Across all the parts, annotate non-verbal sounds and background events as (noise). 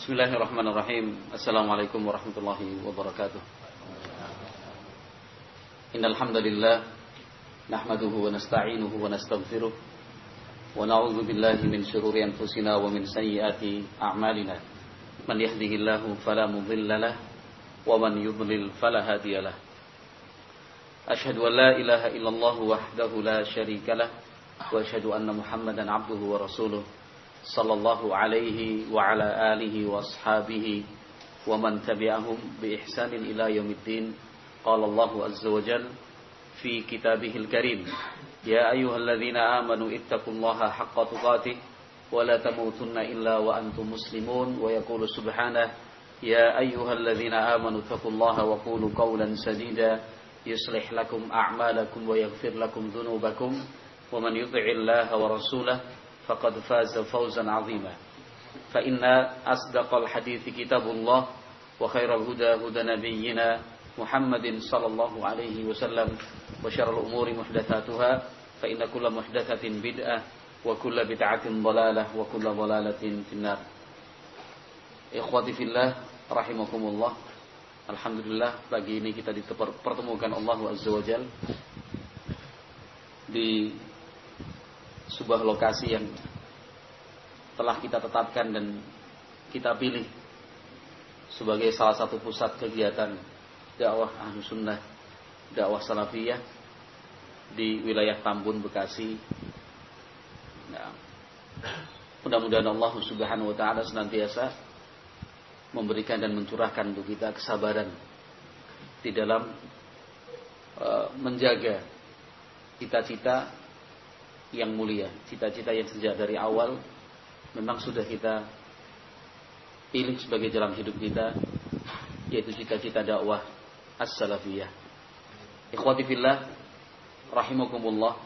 Bismillahirrahmanirrahim. Assalamualaikum warahmatullahi wabarakatuh. Innal hamdalillah nahmaduhu wa nasta'inuhu wa nastaghfiruh wa na'udzu billahi min shururi anfusina wa min sayyiati a'malina. Man yahdihillahu fala mudilla lahu wa man yudlil fala hadiya lahu. Ashhadu an la ilaha illallah wahdahu la syarika lahu wa ashhadu anna Muhammadan 'abduhu wa rasuluh. صلى الله عليه وعلى آله وأصحابه ومن تبعهم بإحسان إلى يوم الدين. قال الله عز وجل في كتابه الكريم يا أيها الذين آمنوا اتقوا الله حق تقاته ولا تموتن إلا وأنتم مسلمون. ويقول سبحانه يا أيها الذين آمنوا اتقوا الله وقولوا قولا سديدا يصلح لكم أعمالكم ويغفر لكم ذنوبكم. ومن يطع الله ورسوله فقد فاز فوزا عظيما فإن أصدق الحديث كتاب الله وخير الهدى هدى نبينا محمد صلى الله عليه وسلم وشر الأمور محدثاتها فإن كل محدثة بدعة وكل بدعة ضلالة وكل ضلالة في النار إخوتي في الله رحمكم الله Alhamdulillah pagi ini kita dipertemukan Allah Azza wa Jal di sebuah lokasi yang telah kita tetapkan dan kita pilih sebagai salah satu pusat kegiatan dakwah ahlu sunnah, dakwah salafiyah di wilayah Tambun, Bekasi. Nah, mudah-mudahan Allah Subhanahu wa taala senantiasa memberikan dan mencurahkan untuk kita kesabaran di dalam uh, menjaga cita-cita yang mulia, cita-cita yang sejak dari awal memang sudah kita pilih sebagai jalan hidup kita, yaitu cita-cita dakwah as-salafiyah. Ikhwati fillah, rahimakumullah.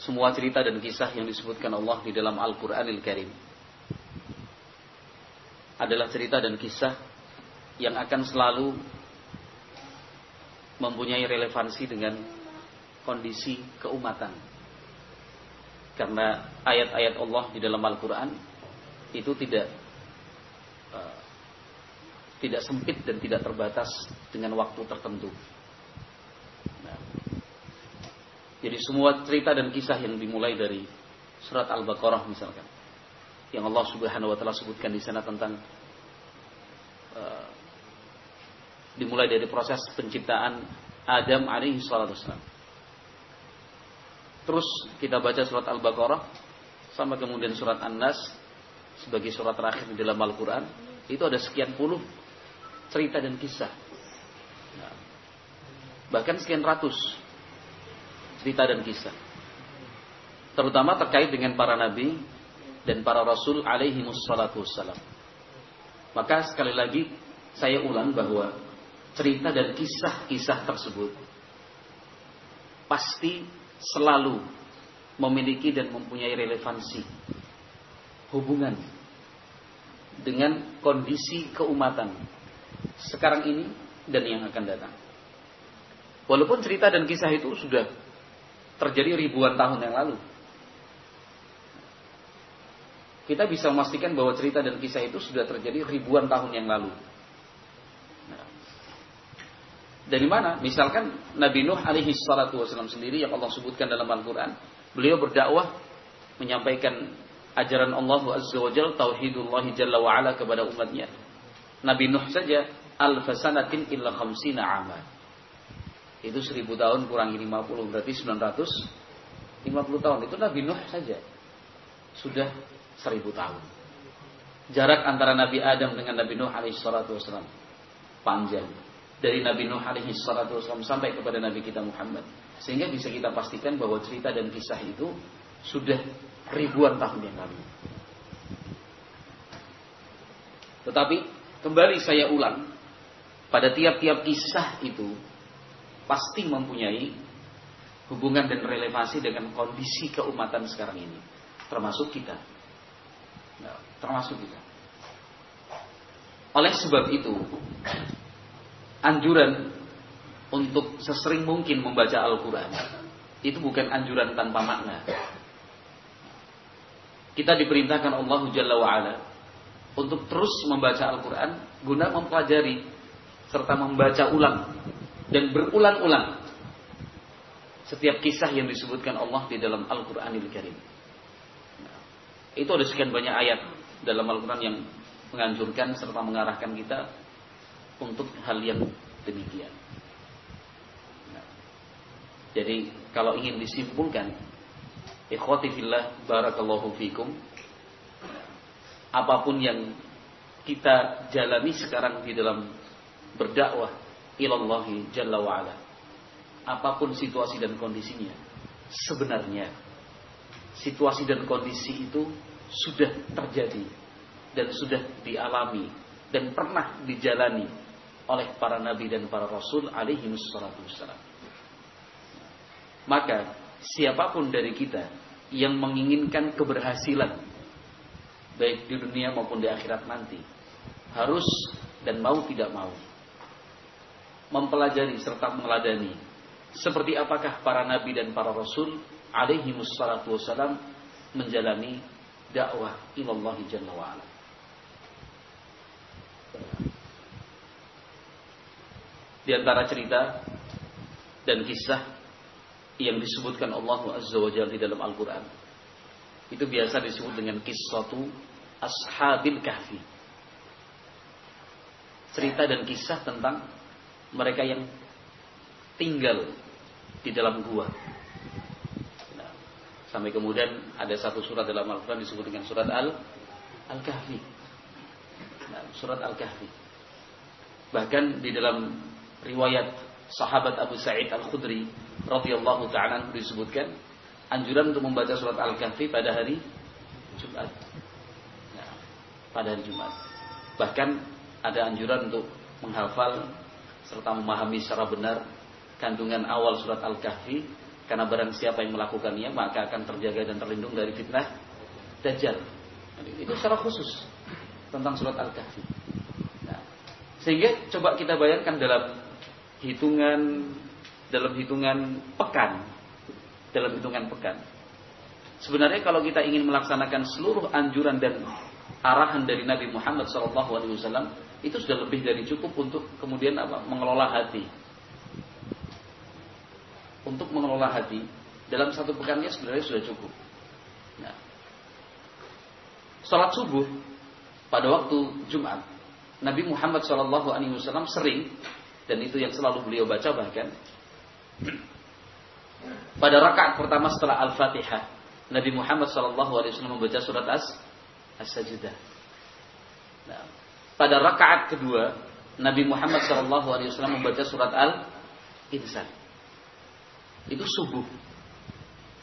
Semua cerita dan kisah yang disebutkan Allah di dalam Al-Qur'anil Karim adalah cerita dan kisah yang akan selalu mempunyai relevansi dengan kondisi keumatan. Karena ayat-ayat Allah di dalam Al-Quran itu tidak uh, tidak sempit dan tidak terbatas dengan waktu tertentu. Nah, jadi semua cerita dan kisah yang dimulai dari surat Al-Baqarah misalkan, yang Allah Subhanahu Wa Taala sebutkan di sana tentang uh, dimulai dari proses penciptaan Adam alaihi salatu Terus kita baca surat Al-Baqarah sama kemudian surat An-Nas sebagai surat terakhir di dalam Al-Quran itu ada sekian puluh cerita dan kisah. Nah, bahkan sekian ratus cerita dan kisah. Terutama terkait dengan para nabi dan para rasul alaihi wassalatu wassalam. Maka sekali lagi saya ulang bahwa cerita dan kisah-kisah tersebut pasti selalu memiliki dan mempunyai relevansi hubungan dengan kondisi keumatan sekarang ini dan yang akan datang. Walaupun cerita dan kisah itu sudah terjadi ribuan tahun yang lalu. Kita bisa memastikan bahwa cerita dan kisah itu sudah terjadi ribuan tahun yang lalu. Dari mana? Misalkan Nabi Nuh alaihi salatu wasallam sendiri yang Allah sebutkan dalam Al-Quran. Beliau berdakwah menyampaikan ajaran Allah Azza wa Jal, Tauhidullah Jalla wa ala kepada umatnya. Nabi Nuh saja al-fasanatin illa khamsina amal. Itu seribu tahun kurangi 50 berarti 950 tahun. Itu Nabi Nuh saja. Sudah seribu tahun. Jarak antara Nabi Adam dengan Nabi Nuh alaihi salatu wasallam panjang dari Nabi Nuh alaihi salatu wasallam sampai kepada Nabi kita Muhammad. Sehingga bisa kita pastikan bahwa cerita dan kisah itu sudah ribuan tahun yang lalu. Tetapi kembali saya ulang, pada tiap-tiap kisah itu pasti mempunyai hubungan dan relevansi dengan kondisi keumatan sekarang ini, termasuk kita. Nah, termasuk kita. Oleh sebab itu, anjuran untuk sesering mungkin membaca Al-Quran itu bukan anjuran tanpa makna. kita diperintahkan Allah Jalla wa'ala untuk terus membaca Al-Quran guna mempelajari serta membaca ulang dan berulang-ulang setiap kisah yang disebutkan Allah di dalam Al-Quranil Karim. Itu ada sekian banyak ayat dalam Al-Quran yang menganjurkan serta mengarahkan kita untuk hal yang demikian. Nah, jadi kalau ingin disimpulkan, ikhwati fillah barakallahu fikum, apa pun yang kita jalani sekarang di dalam berdakwah ilallahi jalla wa'ala apa pun situasi dan kondisinya, sebenarnya situasi dan kondisi itu sudah terjadi dan sudah dialami dan pernah dijalani oleh para nabi dan para rasul alaihi wassalam. Maka siapa pun dari kita yang menginginkan keberhasilan baik di dunia maupun di akhirat nanti harus dan mau tidak mau mempelajari serta meneladani seperti apakah para nabi dan para rasul alaihi wassalatu wassalam menjalani dakwah ilallah jalla wa'ala. Di antara cerita dan kisah yang disebutkan Allah Azza wa Jalla di dalam Al-Quran itu biasa disebut dengan kisatu ashabil kahfi cerita dan kisah tentang mereka yang tinggal di dalam gua. Nah, sampai kemudian ada satu surat dalam Al-Quran disebut dengan surat Al Al-Kahfi. Nah, surat Al-Kahfi. Bahkan di dalam riwayat sahabat Abu Sa'id Al-Khudri radhiyallahu taala disebutkan anjuran untuk membaca surat Al-Kahfi pada hari Jumat. Nah, pada hari Jumat. Bahkan ada anjuran untuk menghafal serta memahami secara benar kandungan awal surat Al-Kahfi karena barang siapa yang melakukannya maka akan terjaga dan terlindung dari fitnah Dajjal. Itu secara khusus tentang surat Al-Kahfi. Nah, sehingga coba kita bayangkan dalam hitungan dalam hitungan pekan, dalam hitungan pekan. Sebenarnya kalau kita ingin melaksanakan seluruh anjuran dan arahan dari Nabi Muhammad SAW itu sudah lebih dari cukup untuk kemudian apa? Mengelola hati. Untuk mengelola hati dalam satu pekannya sebenarnya sudah cukup. Nah, sholat subuh pada waktu Jumat Nabi Muhammad SAW sering dan itu yang selalu beliau baca bahkan pada rakaat pertama setelah Al-Fatihah Nabi Muhammad SAW membaca surat As As-Sajdah. Nah, pada rakaat kedua, Nabi Muhammad SAW membaca surat Al-Insan. Itu subuh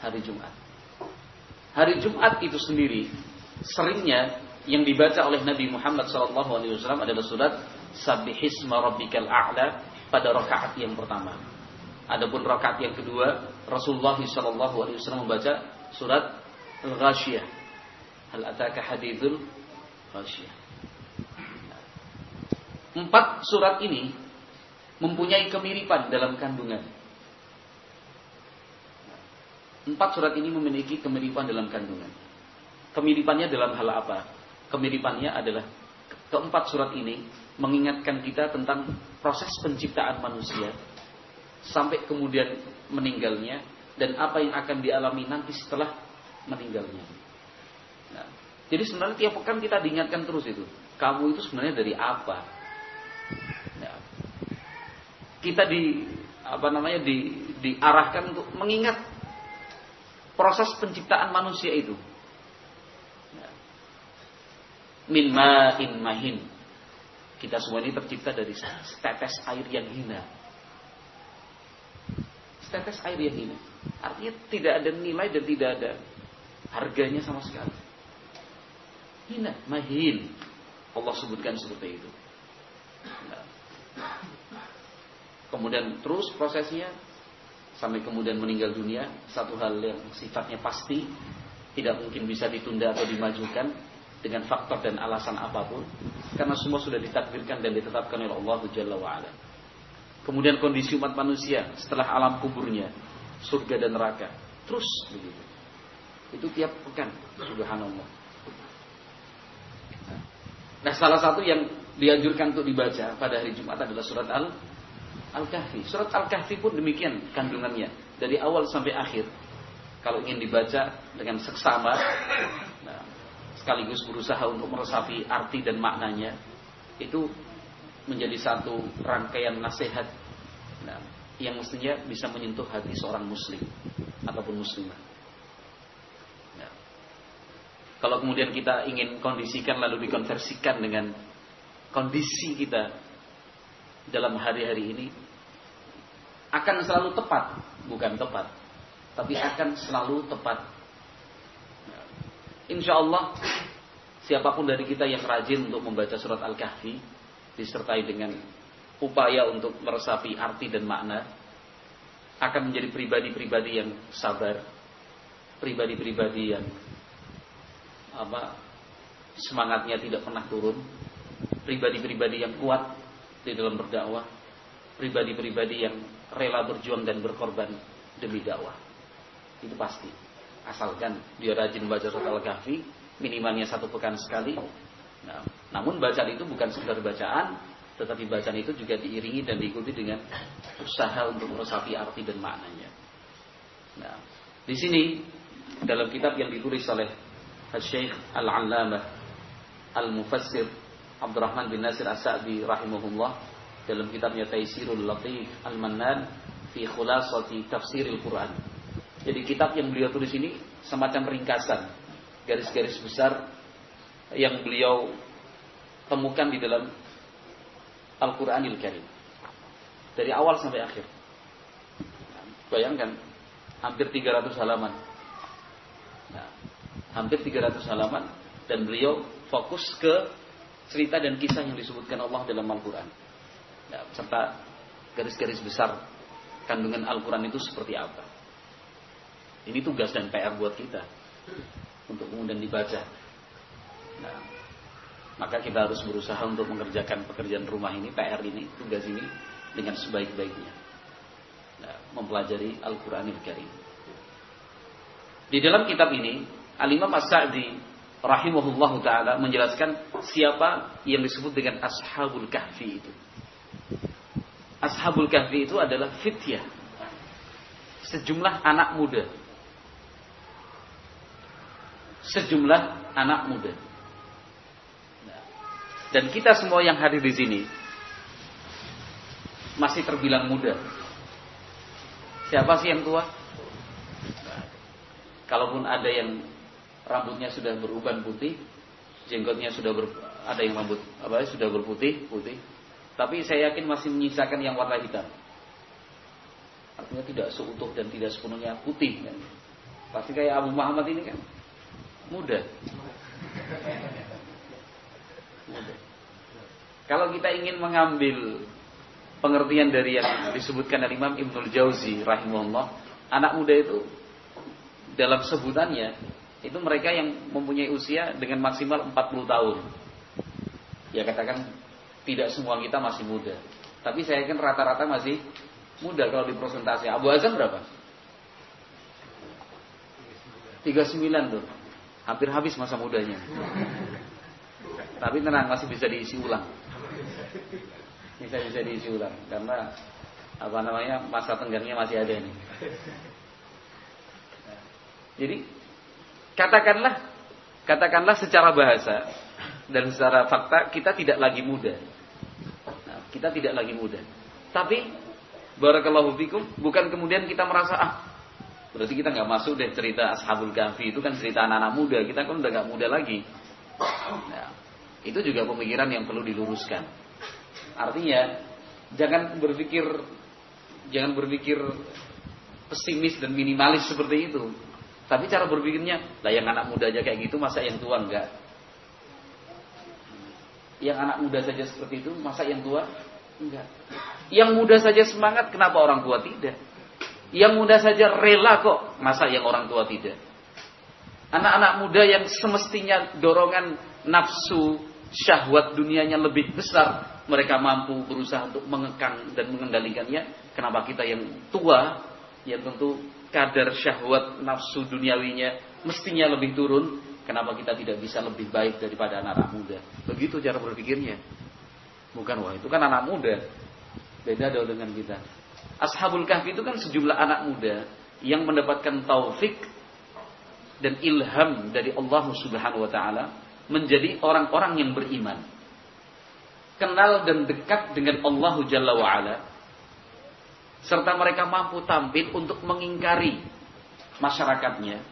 hari Jumat. Hari Jumat itu sendiri seringnya yang dibaca oleh Nabi Muhammad SAW adalah surat Sabihisma Rabbikal A'la pada rakaat yang pertama. Adapun rakaat yang kedua, Rasulullah SAW membaca surat Al-Ghashiyah. Hal ataka hadithul Ghashiyah. Empat surat ini mempunyai kemiripan dalam kandungan. Empat surat ini memiliki kemiripan dalam kandungan. Kemiripannya dalam hal apa? Kemiripannya adalah keempat surat ini mengingatkan kita tentang proses penciptaan manusia sampai kemudian meninggalnya dan apa yang akan dialami nanti setelah meninggalnya. Nah, jadi sebenarnya tiap pekan kita diingatkan terus itu. Kamu itu sebenarnya dari apa? kita di apa namanya di diarahkan untuk mengingat proses penciptaan manusia itu. Min ma'in mahin. Kita semua ini tercipta dari setetes air yang hina. Setetes air yang hina. Artinya tidak ada nilai dan tidak ada harganya sama sekali. Hina, mahin. Allah sebutkan seperti itu. Kemudian terus prosesnya sampai kemudian meninggal dunia satu hal yang sifatnya pasti tidak mungkin bisa ditunda atau dimajukan dengan faktor dan alasan apa pun karena semua sudah ditakdirkan dan ditetapkan oleh Allah Jalla wa'ala kemudian kondisi umat manusia setelah alam kuburnya surga dan neraka terus begitu Itu tiap pekan, subhanallah. Nah, salah satu yang dianjurkan untuk dibaca pada hari Jumat adalah surat Al Al-Kahfi. Surat Al-Kahfi pun demikian kandungannya dari awal sampai akhir. Kalau ingin dibaca dengan seksama, sekaligus berusaha untuk meresapi arti dan maknanya, itu menjadi satu rangkaian nasihat nah, yang mestinya bisa menyentuh hati seorang muslim ataupun muslimah. Kalau kemudian kita ingin kondisikan lalu dikonversikan dengan kondisi kita dalam hari-hari ini akan selalu tepat, bukan tepat, tapi akan selalu tepat. Insya Allah siapa pun dari kita yang rajin untuk membaca surat Al-Kahfi disertai dengan upaya untuk meresapi arti dan makna akan menjadi pribadi-pribadi yang sabar, pribadi-pribadi yang apa semangatnya tidak pernah turun, pribadi-pribadi yang kuat di dalam berdakwah, pribadi-pribadi yang rela berjuang dan berkorban demi dakwah. Itu pasti. Asalkan dia rajin baca surat Al-Kahfi, minimalnya satu pekan sekali. Nah, namun bacaan itu bukan sekedar bacaan, tetapi bacaan itu juga diiringi dan diikuti dengan usaha untuk meresapi arti dan maknanya. Nah, di sini dalam kitab yang ditulis oleh Al-Syeikh Al-Allamah Al-Mufassir Abdurrahman bin Nasir As-Sa'di rahimahullah dalam kitabnya Taisirul Latif Al-Mannan fi khulasati tafsiril Quran. Jadi kitab yang beliau tulis ini semacam ringkasan garis-garis besar yang beliau temukan di dalam Al-Qur'anil Karim. Dari awal sampai akhir. Bayangkan hampir 300 halaman hampir 300 halaman dan beliau fokus ke cerita dan kisah yang disebutkan Allah dalam Al-Quran. Ya, serta garis-garis besar kandungan Al-Quran itu seperti apa. Ini tugas dan PR buat kita untuk kemudian dibaca. Nah, maka kita harus berusaha untuk mengerjakan pekerjaan rumah ini, PR ini, tugas ini dengan sebaik-baiknya. Nah, mempelajari Al-Quranil Karim. Di dalam kitab ini Al-Imam As-Sa'di rahimahullah taala menjelaskan siapa yang disebut dengan Ashabul Kahfi itu. Ashabul Kahfi itu adalah fityah. Sejumlah anak muda. Sejumlah anak muda. Dan kita semua yang hadir di sini masih terbilang muda. Siapa sih yang tua? Kalaupun ada yang rambutnya sudah beruban putih, jenggotnya sudah ber, ada yang rambut apa sudah berputih putih, tapi saya yakin masih menyisakan yang warna hitam. Artinya tidak seutuh dan tidak sepenuhnya putih kan. Pasti kayak Abu Muhammad ini kan muda. muda. Kalau kita ingin mengambil pengertian dari yang disebutkan oleh Imam Ibnul Jauzi rahimahullah, anak muda itu dalam sebutannya itu mereka yang mempunyai usia dengan maksimal 40 tahun. Ya katakan tidak semua kita masih muda. Tapi saya yakin rata-rata masih muda kalau di prosentase. Abu Azam berapa? 39 tuh. Hampir habis masa mudanya. Tapi tenang masih bisa diisi ulang. Bisa bisa diisi ulang karena apa namanya masa tenggangnya masih ada nih. Jadi Katakanlah, katakanlah secara bahasa dan secara fakta kita tidak lagi muda. Nah, kita tidak lagi muda. Tapi barakallahu fikum bukan kemudian kita merasa ah berarti kita nggak masuk deh cerita ashabul kahfi itu kan cerita anak-anak muda kita kan udah nggak muda lagi. Nah, itu juga pemikiran yang perlu diluruskan. Artinya jangan berpikir jangan berpikir pesimis dan minimalis seperti itu. Tapi cara berpikirnya, lah yang anak muda aja kayak gitu, masa yang tua enggak? Yang anak muda saja seperti itu, masa yang tua enggak? Yang muda saja semangat, kenapa orang tua tidak? Yang muda saja rela kok, masa yang orang tua tidak? Anak-anak muda yang semestinya dorongan nafsu, syahwat dunianya lebih besar, mereka mampu berusaha untuk mengekang dan mengendalikannya. Kenapa kita yang tua, yang tentu kadar syahwat nafsu duniawinya mestinya lebih turun, kenapa kita tidak bisa lebih baik daripada anak-anak muda? Begitu cara berpikirnya. Bukan wah itu kan anak muda. Beda dong dengan kita. Ashabul Kahfi itu kan sejumlah anak muda yang mendapatkan taufik dan ilham dari Allah Subhanahu wa taala menjadi orang-orang yang beriman. Kenal dan dekat dengan Allah Jalla wa ala. Serta mereka mampu tampil untuk mengingkari masyarakatnya.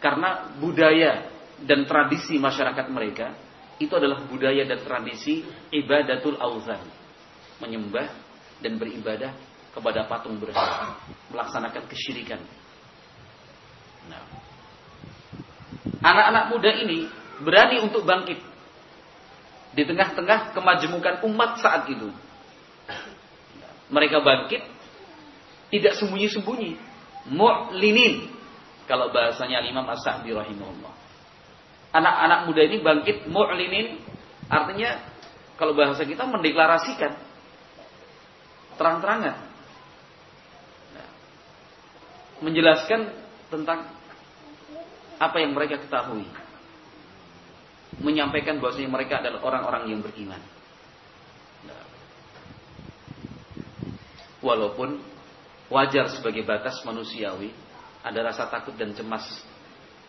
Karena budaya dan tradisi masyarakat mereka itu adalah budaya dan tradisi ibadatul auzan menyembah dan beribadah kepada patung berhala. Melaksanakan kesyirikan. Nah. anak-anak muda ini berani untuk bangkit. Di tengah-tengah kemajemukan umat saat itu. Mereka bangkit tidak sembunyi-sembunyi, mu'linin. Kalau bahasanya Imam As-Sa'di rahimahullah. Anak-anak muda ini bangkit mu'linin. Artinya kalau bahasa kita mendeklarasikan terang-terangan. Menjelaskan tentang apa yang mereka ketahui. Menyampaikan bahwasanya mereka adalah orang-orang yang beriman. Walaupun wajar sebagai batas manusiawi, ada rasa takut dan cemas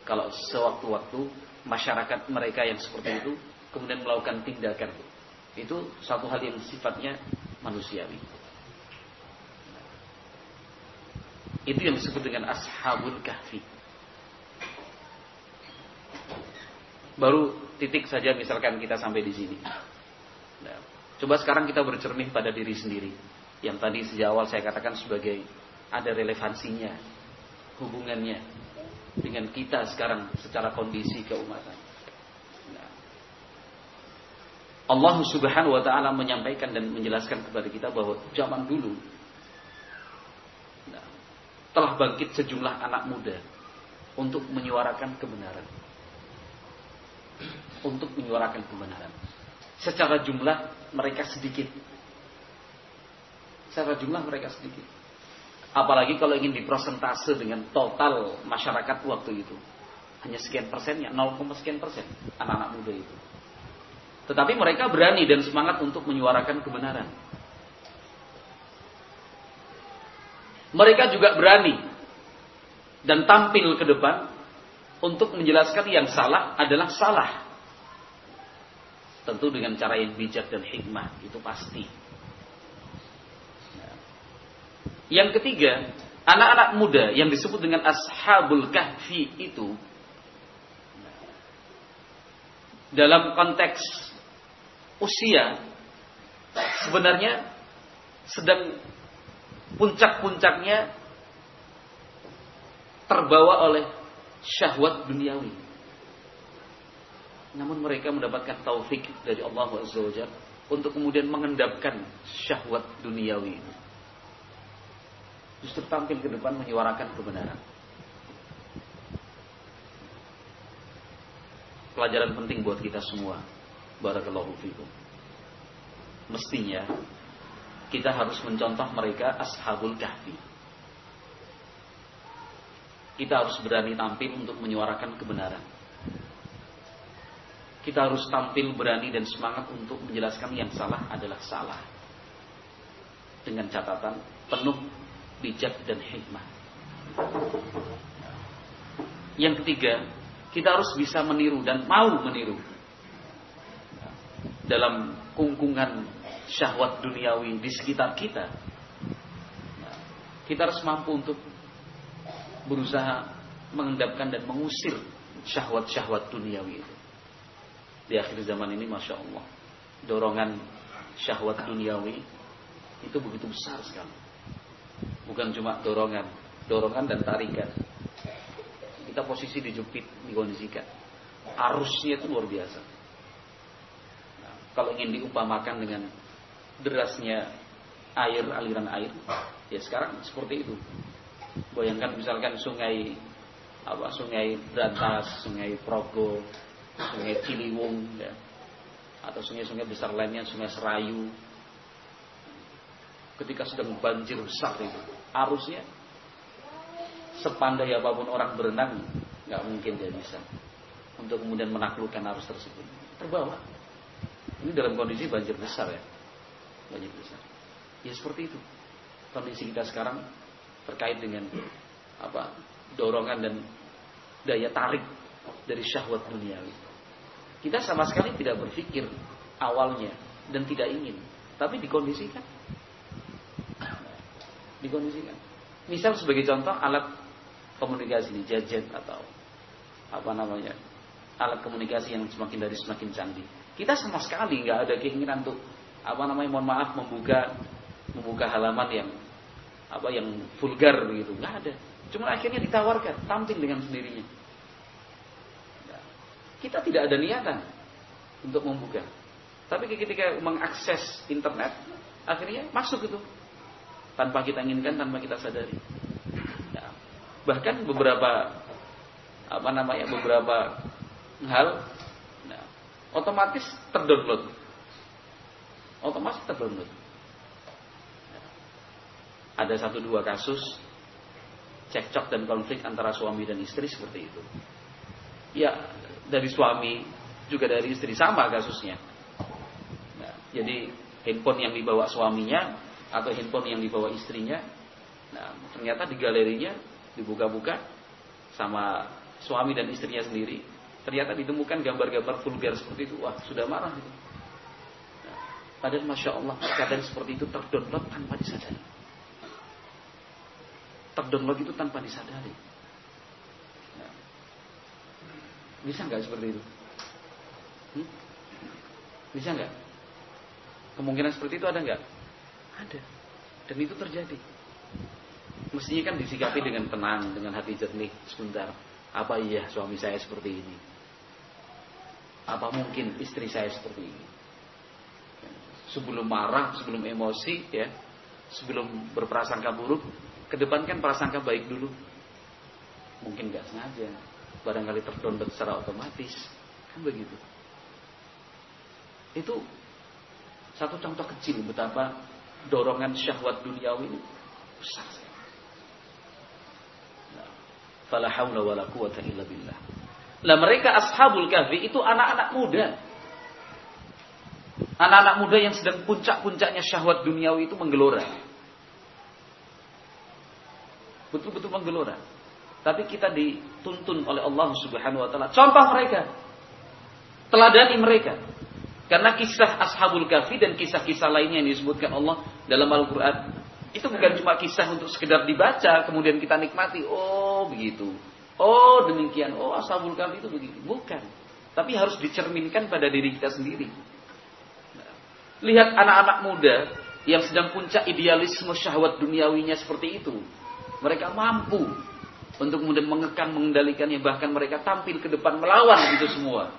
kalau sewaktu-waktu masyarakat mereka yang seperti itu kemudian melakukan tindakan. Itu satu hal yang sifatnya manusiawi. Itu yang disebut dengan ashabul kahfi. Baru titik saja misalkan kita sampai di sini. Nah, coba sekarang kita bercermin pada diri sendiri yang tadi sejak awal saya katakan sebagai ada relevansinya hubungannya dengan kita sekarang secara kondisi keumatan. Nah. Allah Subhanahu wa taala menyampaikan dan menjelaskan kepada kita bahwa zaman dulu telah bangkit sejumlah anak muda untuk menyuarakan kebenaran. Untuk menyuarakan kebenaran. Secara jumlah mereka sedikit Secara jumlah mereka sedikit. Apalagi kalau ingin diprosentase dengan total masyarakat waktu itu. Hanya sekian persennya, 0, sekian persen anak-anak muda itu. Tetapi mereka berani dan semangat untuk menyuarakan kebenaran. Mereka juga berani dan tampil ke depan untuk menjelaskan yang salah adalah salah. Tentu dengan cara yang bijak dan hikmah, itu pasti. Yang ketiga, anak-anak muda yang disebut dengan ashabul kahfi itu dalam konteks usia sebenarnya sedang puncak-puncaknya terbawa oleh syahwat duniawi. Namun mereka mendapatkan taufik dari Allah Azza untuk kemudian mengendapkan syahwat duniawi itu justru tampil ke depan menyuarakan kebenaran. Pelajaran penting buat kita semua. Barakallahu fikum. Mestinya kita harus mencontoh mereka ashabul kahfi. Kita harus berani tampil untuk menyuarakan kebenaran. Kita harus tampil berani dan semangat untuk menjelaskan yang salah adalah salah. Dengan catatan penuh bijak dan hikmah. Yang ketiga, kita harus bisa meniru dan mau meniru dalam kungkungan syahwat duniawi di sekitar kita. Kita harus mampu untuk berusaha mengendapkan dan mengusir syahwat-syahwat duniawi itu. Di akhir zaman ini, masya Allah, dorongan syahwat duniawi itu begitu besar sekali. Bukan cuma dorongan, dorongan dan tarikan. Kita posisi dijepit, dikondisikan. Arusnya itu luar biasa. Nah, kalau ingin diupamakan dengan derasnya air, aliran air, ya sekarang seperti itu. Bayangkan misalkan sungai apa sungai Berantas, sungai Progo, sungai Ciliwung, ya, atau sungai-sungai besar lainnya, sungai Serayu, ketika sedang banjir besar itu arusnya sepandai apa pun orang berenang nggak mungkin dia bisa untuk kemudian menaklukkan arus tersebut. Terbawa. Ini dalam kondisi banjir besar ya, banjir besar. Ya seperti itu kondisi kita sekarang terkait dengan apa dorongan dan daya tarik dari syahwat duniawi. Kita sama sekali tidak berpikir awalnya dan tidak ingin, tapi dikondisikan. (clears throat) Dikondisikan. Misal sebagai contoh alat komunikasi di gadget atau apa namanya alat komunikasi yang semakin dari semakin canggih. Kita sama sekali nggak ada keinginan untuk apa namanya mohon maaf membuka membuka halaman yang apa yang vulgar begitu nggak ada. Cuma akhirnya ditawarkan tampil dengan sendirinya. Kita tidak ada niatan untuk membuka. Tapi ketika mengakses internet, akhirnya masuk itu. Tanpa kita inginkan, tanpa kita sadari. Nah, bahkan beberapa apa namanya beberapa hal nah, otomatis terdownload. Otomatis. Nah, ada satu dua kasus cekcok dan konflik antara suami dan istri seperti itu. Ya, dari suami juga dari istri sama kasusnya. Nah, jadi handphone yang dibawa suaminya atau handphone yang dibawa istrinya, nah ternyata di galerinya dibuka-buka sama suami dan istrinya sendiri, ternyata ditemukan gambar-gambar vulgar seperti itu. Wah, sudah marah itu. Padahal masya Allah keadaan seperti itu terdownload tanpa disadari. Terdownload itu tanpa disadari. Bisa nggak seperti itu? Hmm? Bisa nggak? Kemungkinan seperti itu ada nggak? Ada. Dan itu terjadi. Mestinya kan disikapi dengan tenang, dengan hati jernih. Sebentar, apa iya suami saya seperti ini? Apa mungkin istri saya seperti ini? Sebelum marah, sebelum emosi, ya, sebelum berprasangka buruk, kedepankan prasangka baik dulu. Mungkin nggak sengaja, barangkali terdownload secara otomatis kan begitu. Itu satu contoh kecil betapa dorongan syahwat duniawi ini besar. Nah, fala haula wala quwata illa billah. Lah mereka ashabul kahfi itu anak-anak muda anak-anak muda yang sedang puncak-puncaknya syahwat duniawi itu menggelora betul-betul menggelora tapi kita dituntun oleh Allah Subhanahu wa taala. Contoh mereka. Teladani mereka. Karena kisah Ashabul Kahfi dan kisah-kisah lainnya yang disebutkan Allah dalam Al-Qur'an itu bukan cuma kisah untuk sekedar dibaca kemudian kita nikmati. Oh, begitu. Oh, demikian. Oh, Ashabul Kahfi itu begitu. Bukan. Tapi harus dicerminkan pada diri kita sendiri. Lihat anak-anak muda yang sedang puncak idealisme syahwat duniawinya seperti itu. Mereka mampu untuk kemudian mengekang, mengendalikannya, bahkan mereka tampil ke depan melawan itu semua.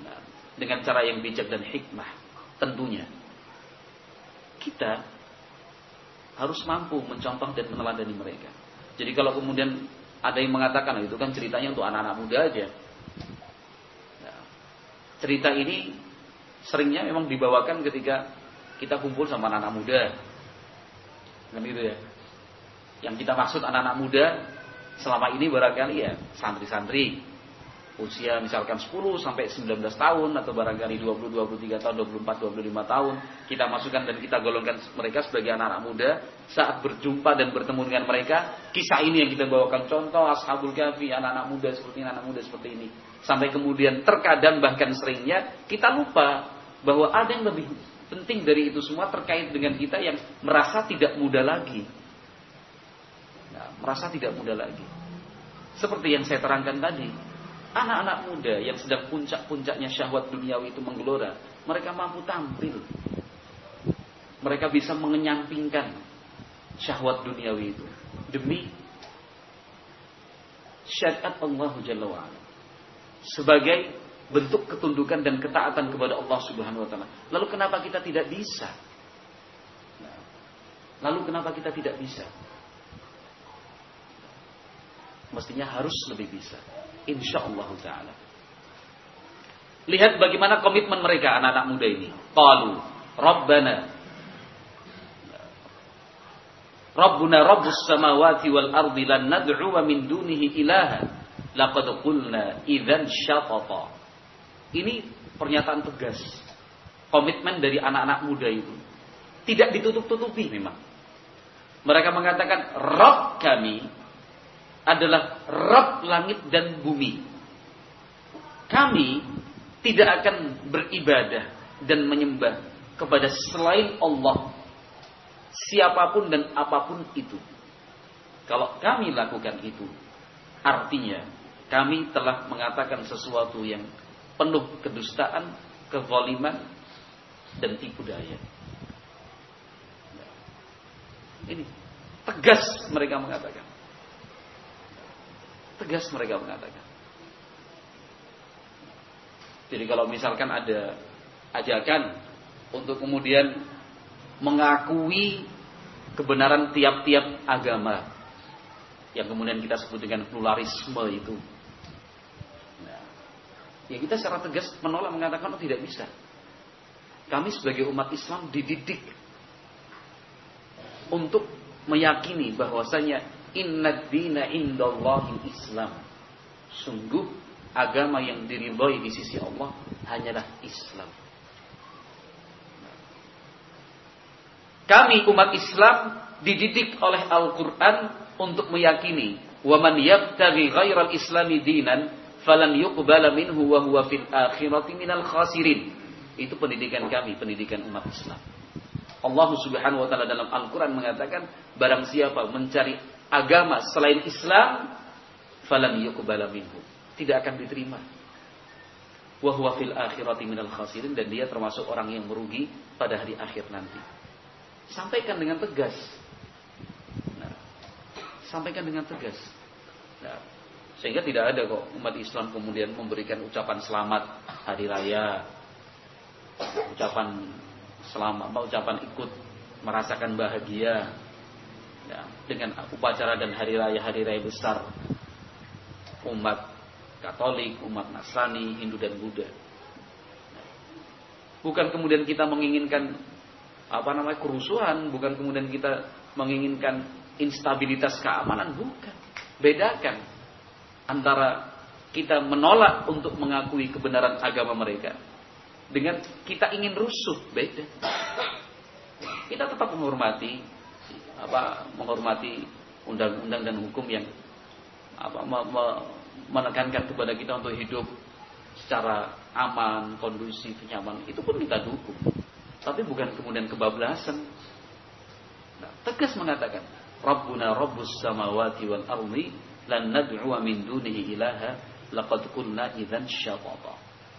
Nah, dengan cara yang bijak dan hikmah, tentunya. Kita harus mampu mencontoh dan meneladani mereka. Jadi kalau kemudian ada yang mengatakan oh, itu kan ceritanya untuk anak-anak muda aja. Nah, cerita ini seringnya memang dibawakan ketika kita kumpul sama anak-anak muda. Kan gitu ya. Yang kita maksud anak-anak muda selama ini barangkali ya santri-santri usia misalkan 10 sampai 19 tahun atau barangkali 20, 23 tahun, 24, 25 tahun kita masukkan dan kita golongkan mereka sebagai anak-anak muda saat berjumpa dan bertemu dengan mereka kisah ini yang kita bawakan contoh ashabul kahfi anak-anak muda seperti ini anak muda seperti ini sampai kemudian terkadang bahkan seringnya kita lupa bahwa ada yang lebih penting dari itu semua terkait dengan kita yang merasa tidak muda lagi merasa tidak muda lagi. Seperti yang saya terangkan tadi, anak-anak muda yang sedang puncak-puncaknya syahwat duniawi itu menggelora, mereka mampu tampil. Mereka bisa mengenyampingkan syahwat duniawi itu demi syariat Allah Jalla wa'ala. Sebagai bentuk ketundukan dan ketaatan kepada Allah Subhanahu wa taala. Lalu kenapa kita tidak bisa? Lalu kenapa kita tidak bisa? mestinya harus lebih bisa. Insya Allah Taala. Lihat bagaimana komitmen mereka anak-anak muda ini. Qalu, Rabbana Rabbuna Rabbus samawati wal ardi lan nad'u min dunihi ilaha laqad qulna idzan syatata. Ini pernyataan tegas. Komitmen dari anak-anak muda itu. Tidak ditutup-tutupi memang. Mereka mengatakan Rob kami adalah Rob langit dan bumi. Kami tidak akan beribadah dan menyembah kepada selain Allah siapa pun dan apa pun itu. Kalau kami lakukan itu, artinya kami telah mengatakan sesuatu yang penuh kedustaan, kezaliman, dan tipu daya. Ini tegas mereka mengatakan. Tegas mereka mengatakan. Jadi kalau misalkan ada ajakan untuk kemudian mengakui kebenaran tiap-tiap agama yang kemudian kita sebut dengan pluralisme itu. Ya kita secara tegas menolak mengatakan oh tidak bisa. Kami sebagai umat Islam dididik untuk meyakini bahwasanya inna dina indallahi Islam. Sungguh agama yang diridhoi di sisi Allah hanyalah Islam. Kami umat Islam dididik oleh Al-Quran untuk meyakini wa man yabtaghi ghairal islami dinan falan yuqbala minhu wa huwa fil akhirati minal khasirin. Itu pendidikan kami, pendidikan umat Islam. Allah Subhanahu wa taala dalam Al-Qur'an mengatakan barang siapa mencari agama selain Islam falan yuqbala minhu, tidak akan diterima. Wa huwa fil akhirati minal khasirin dan dia termasuk orang yang merugi pada hari akhir nanti. Sampaikan dengan tegas. Nah, sampaikan dengan tegas. Nah, sehingga tidak ada kok umat Islam kemudian memberikan ucapan selamat hari raya, ucapan selamat, ucapan ikut merasakan bahagia ya, dengan upacara dan hari raya hari raya besar umat Katolik, umat Nasrani, Hindu dan Buddha. Bukan kemudian kita menginginkan apa namanya kerusuhan, bukan kemudian kita menginginkan instabilitas keamanan, bukan. Bedakan antara kita menolak untuk mengakui kebenaran agama mereka dengan kita ingin rusuh, beda. Kita tetap menghormati apa menghormati undang-undang dan hukum yang apa me, me, menekankan kepada kita untuk hidup secara aman, kondusif, nyaman. Itu pun kita dukung. Tapi bukan kemudian kebablasan. Nah, tegas mengatakan, Rabbuna Rabbus samawati wal ardi lan nad'u min dunihi ilaha laqad kunna idzan syatata.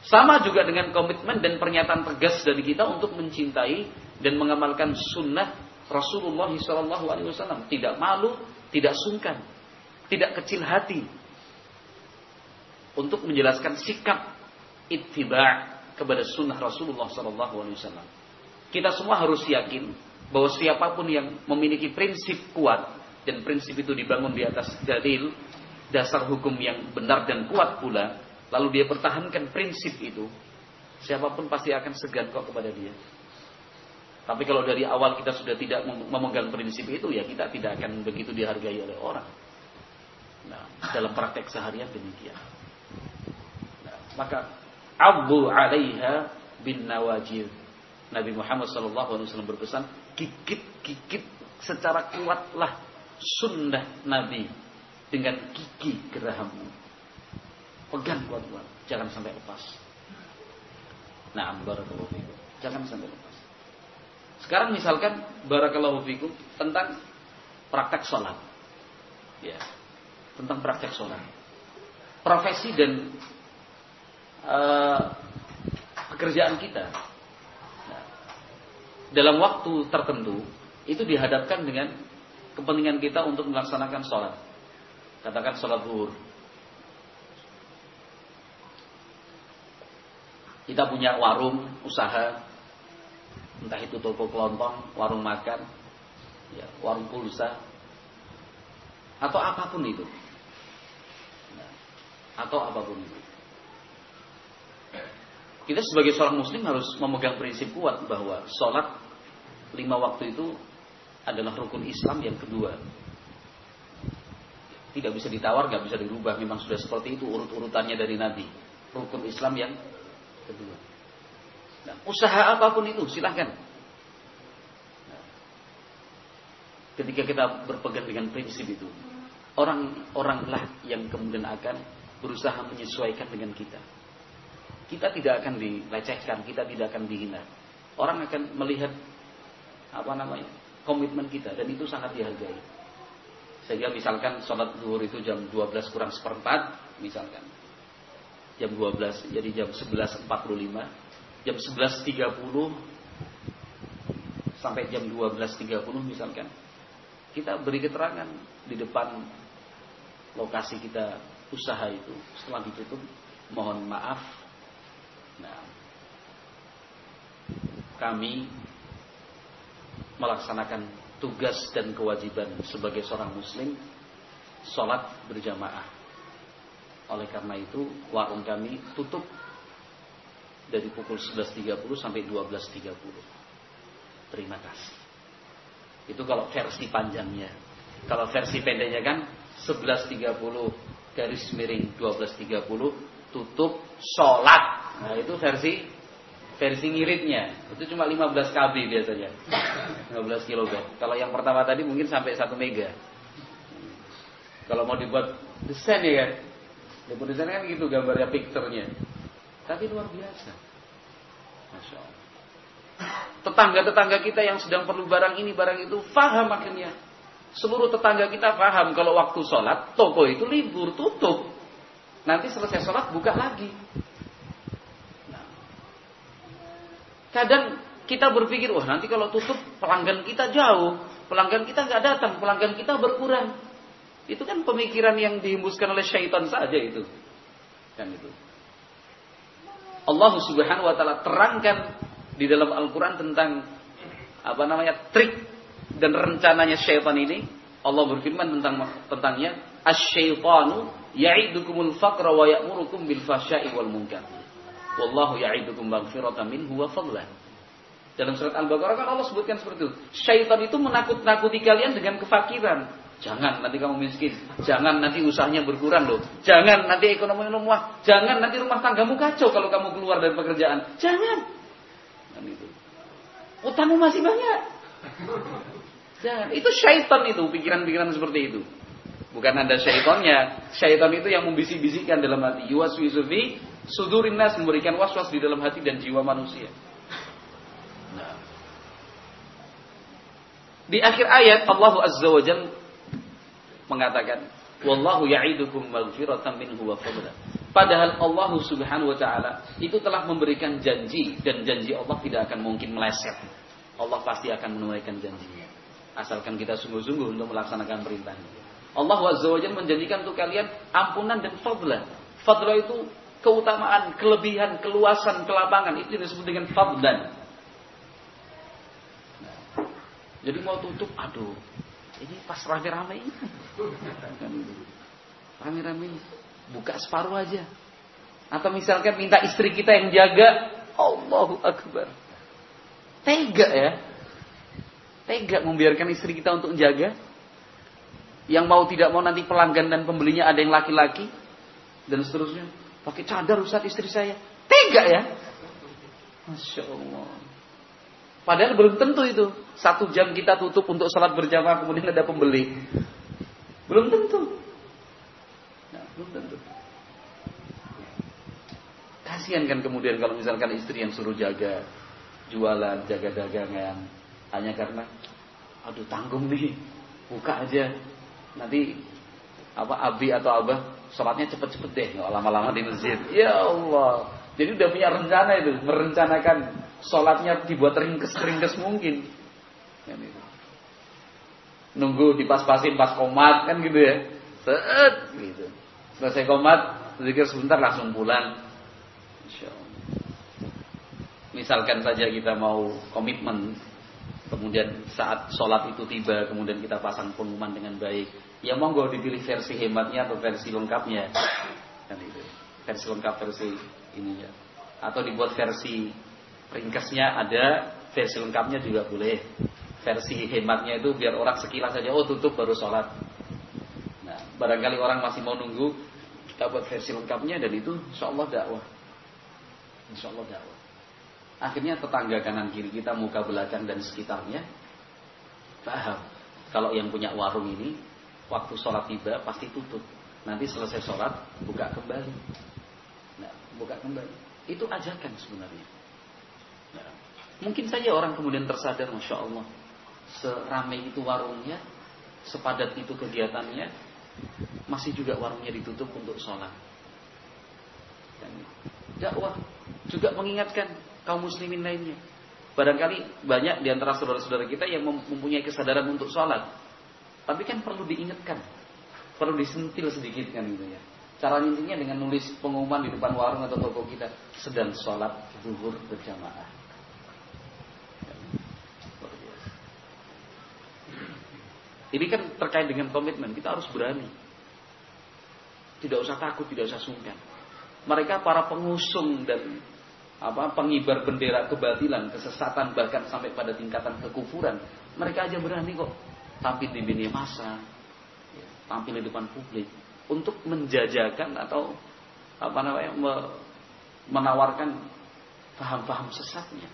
Sama juga dengan komitmen dan pernyataan tegas dari kita untuk mencintai dan mengamalkan sunnah Rasulullah Sallallahu Alaihi Wasallam. Tidak malu, tidak sungkan, tidak kecil hati untuk menjelaskan sikap ittiba kepada sunnah Rasulullah Sallallahu Alaihi Wasallam. Kita semua harus yakin bahwa siapa pun yang memiliki prinsip kuat dan prinsip itu dibangun di atas dalil dasar hukum yang benar dan kuat pula, lalu dia pertahankan prinsip itu, siapa pun pasti akan segan kok kepada dia. Tapi kalau dari awal kita sudah tidak memegang prinsip itu, ya kita tidak akan begitu dihargai oleh orang. Nah, dalam praktek seharian demikian. Nah, maka abu alaiha bin nawajid Nabi Muhammad SAW berpesan, gigit-gigit secara kuatlah sunnah Nabi dengan gigi gerahammu. Pegang kuat-kuat, jangan sampai lepas. Nah, barakallahu fikum. Jangan sampai lepas. Sekarang misalkan barakallahu fikum tentang praktek sholat. Ya. Tentang praktek sholat. Profesi dan uh, pekerjaan kita dalam waktu tertentu itu dihadapkan dengan kepentingan kita untuk melaksanakan sholat. Katakan sholat zuhur. Kita punya warung usaha, entah itu toko kelontong, warung makan, ya, warung pulsa, atau apa pun itu, nah, atau apa pun itu. Kita sebagai seorang muslim harus memegang prinsip kuat bahwa sholat lima waktu itu adalah rukun Islam yang kedua. Tidak bisa ditawar, nggak bisa dirubah. Memang sudah seperti itu urut-urutannya dari Nabi. Rukun Islam yang kedua. Nah, usaha apa pun itu silahkan. Nah, ketika kita berpegang dengan prinsip itu, orang-oranglah yang kemudian akan berusaha menyesuaikan dengan kita. Kita tidak akan dilecehkan, kita tidak akan dihina. Orang akan melihat apa namanya komitmen kita dan itu sangat dihargai. Sehingga misalkan sholat zuhur itu jam 12 kurang seperempat, misalkan. Jam 12 jadi jam 11.45 jam 11.30 sampai jam 12.30 misalkan. Kita beri keterangan di depan lokasi kita usaha itu. Setelah ditutup mohon maaf. Nah kami melaksanakan tugas dan kewajiban sebagai seorang muslim sholat berjamaah oleh karena itu warung kami tutup dari pukul 11.30 sampai 12.30. Terima kasih. Itu kalau versi panjangnya. Kalau versi pendeknya kan 11.30 garis miring 12.30 tutup sholat. Nah itu versi versi ngiritnya. Itu cuma 15 KB biasanya. 15 kb. Kalau yang pertama tadi mungkin sampai 1 mega. Kalau mau dibuat desain ya kan. Dibuat desain kan gitu gambarnya picture-nya. Tapi luar biasa. Masya Allah. Tetangga-tetangga kita yang sedang perlu barang ini, barang itu, faham akhirnya. Seluruh tetangga kita faham kalau waktu sholat, toko itu libur, tutup. Nanti selesai sholat, buka lagi. Nah. Kadang kita berpikir, wah nanti kalau tutup pelanggan kita jauh, pelanggan kita nggak datang, pelanggan kita berkurang. Itu kan pemikiran yang dihembuskan oleh syaitan saja itu. Kan itu. Allah Subhanahu wa taala terangkan di dalam Al-Qur'an tentang apa namanya trik dan rencananya syaitan ini. Allah berfirman tentang tentangnya, "Asy-syaitanu ya'idukumul faqra wa ya'murukum bil fahsya'i wal munkar." Wallahu ya'idukum maghfiratan minhu wa fadlan. Dalam surat Al-Baqarah kan Allah sebutkan seperti itu. Syaitan itu menakut-nakuti kalian dengan kefakiran. Jangan nanti kamu miskin. Jangan nanti usahanya berkurang loh. Jangan nanti ekonomi lemah. Jangan nanti rumah tanggamu kacau kalau kamu keluar dari pekerjaan. Jangan. Dan itu. Utangmu masih banyak. Jangan. Itu syaitan itu pikiran-pikiran seperti itu. Bukan anda syaitannya. Syaitan itu yang membisik-bisikkan dalam hati. Fi sudurin nas memberikan was-was di dalam hati dan jiwa manusia. Nah. Di akhir ayat Allah Azza wa Jalla mengatakan wallahu ya'idukum maghfiratan minhu wa fadla. Padahal Allah Subhanahu wa taala itu telah memberikan janji dan janji Allah tidak akan mungkin meleset. Allah pasti akan menunaikan janjinya. Asalkan kita sungguh-sungguh untuk melaksanakan perintahnya. Allah Azza wa Jalla menjanjikan untuk kalian ampunan dan fadla. Fadla itu keutamaan, kelebihan, keluasan, kelapangan itu disebut dengan fadlan. Nah, jadi mau tutup, aduh, ini pas rame-rame ini. Rame-rame buka separuh aja. Atau misalkan minta istri kita yang jaga, Allahu Akbar. Tega ya. Tega membiarkan istri kita untuk menjaga. Yang mau tidak mau nanti pelanggan dan pembelinya ada yang laki-laki. Dan seterusnya. Pakai cadar Ustaz istri saya. Tega ya. Masya Allah. Padahal belum tentu itu. Satu jam kita tutup untuk sholat berjamaah kemudian ada pembeli. Belum tentu. Nah, belum tentu. Kasihan kan kemudian kalau misalkan istri yang suruh jaga jualan, jaga dagangan hanya karena aduh tanggung nih, buka aja. Nanti apa abi atau abah sholatnya cepet-cepet deh, nggak lama-lama di masjid. Ya Allah, jadi udah punya rencana itu, merencanakan sholatnya dibuat ringkes-ringkes mungkin. Kan itu. Nunggu dipas-pasin pas komat kan gitu ya. Set gitu. Selesai komat, zikir sebentar langsung pulang. Misalkan saja kita mau komitmen Kemudian saat sholat itu tiba Kemudian kita pasang pengumuman dengan baik Ya monggo dipilih versi hematnya atau versi lengkapnya kan itu. Versi lengkap versi ininya Atau dibuat versi ringkasnya ada Versi lengkapnya juga boleh Versi hematnya itu biar orang sekilas saja Oh tutup baru sholat Nah Barangkali orang masih mau nunggu kita buat versi lengkapnya dan itu insya dakwah. Insya Allah dakwah. Akhirnya tetangga kanan kiri kita, muka belakang dan sekitarnya paham. Kalau yang punya warung ini, waktu sholat tiba pasti tutup. Nanti selesai sholat, buka kembali. Nah, buka kembali. Itu ajakan sebenarnya. Nah, mungkin saja orang kemudian tersadar, Masya Allah, seramai itu warungnya, sepadat itu kegiatannya, masih juga warungnya ditutup untuk sholat. Dan dakwah juga mengingatkan kaum muslimin lainnya. Barangkali banyak di antara saudara-saudara kita yang mempunyai kesadaran untuk sholat. Tapi kan perlu diingatkan. Perlu disentil sedikit kan gitu ya. Cara intinya dengan nulis pengumuman di depan warung atau toko kita. Sedang sholat zuhur berjamaah. Ini kan terkait dengan komitmen. Kita harus berani. Tidak usah takut, tidak usah sungkan. Mereka para pengusung dan apa pengibar bendera kebatilan, kesesatan bahkan sampai pada tingkatan kekufuran. Mereka aja berani kok tampil di media massa, ya, tampil di depan publik untuk menjajakan atau apa namanya menawarkan paham-paham sesatnya.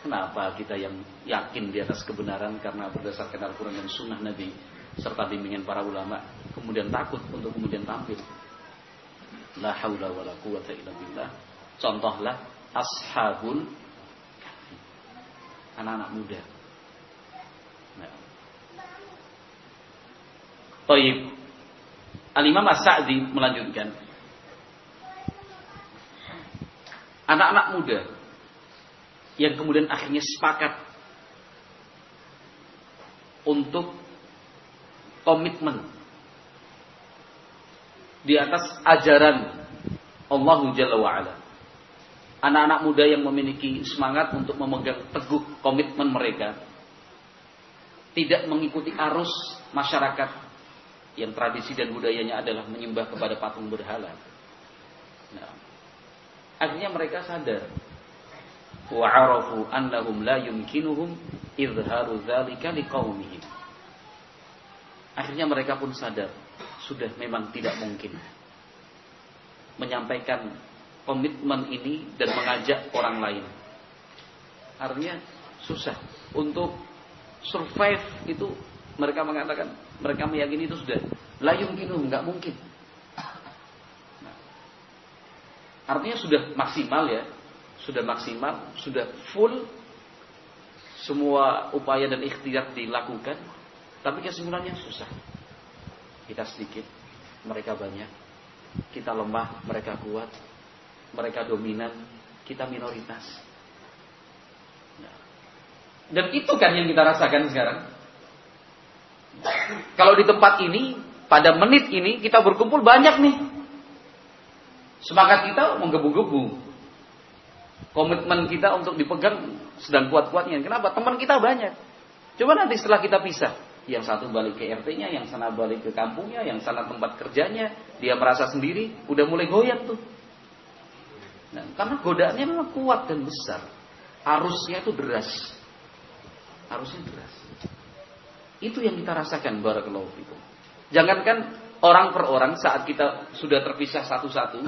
Kenapa kita yang yakin di atas kebenaran karena berdasarkan Al-Quran dan Sunnah Nabi serta bimbingan para ulama kemudian takut untuk kemudian tampil. La haula wa la quwata illa billah. Contohlah ashabul anak-anak muda. Nah. Taib. Al-Imam As-Sa'di melanjutkan. Anak-anak muda yang kemudian akhirnya sepakat untuk komitmen di atas ajaran Allah Jalla wa'ala. Anak-anak muda yang memiliki semangat untuk memegang teguh komitmen mereka. Tidak mengikuti arus masyarakat yang tradisi dan budayanya adalah menyembah kepada patung berhala. Nah, akhirnya mereka sadar. Wa'arafu annahum la yumkinuhum izharu dzalika liqaumihim. Akhirnya mereka pun sadar, sudah memang tidak mungkin menyampaikan komitmen ini dan mengajak orang lain. Artinya susah untuk survive itu mereka mengatakan mereka meyakini itu sudah layung kinu nggak mungkin. Nah, artinya sudah maksimal ya, sudah maksimal, sudah full semua upaya dan ikhtiar dilakukan, tapi kesimpulannya susah. Kita sedikit, mereka banyak. Kita lemah, mereka kuat. Mereka dominan, kita minoritas. Nah. Dan itu kan yang kita rasakan sekarang. Kalau di tempat ini, pada menit ini kita berkumpul banyak nih. Semangat kita menggebu-gebu. Komitmen kita untuk dipegang sedang kuat-kuatnya. Kenapa? Teman kita banyak. Coba nanti setelah kita pisah, yang satu balik ke RT-nya, yang sana balik ke kampungnya, yang sana tempat kerjanya, dia merasa sendiri, udah mulai goyang tuh. Nah, karena godaannya memang kuat dan besar. Arusnya itu deras. Arusnya deras. Itu yang kita rasakan barakallahu fikum. Jangankan orang per orang saat kita sudah terpisah satu-satu,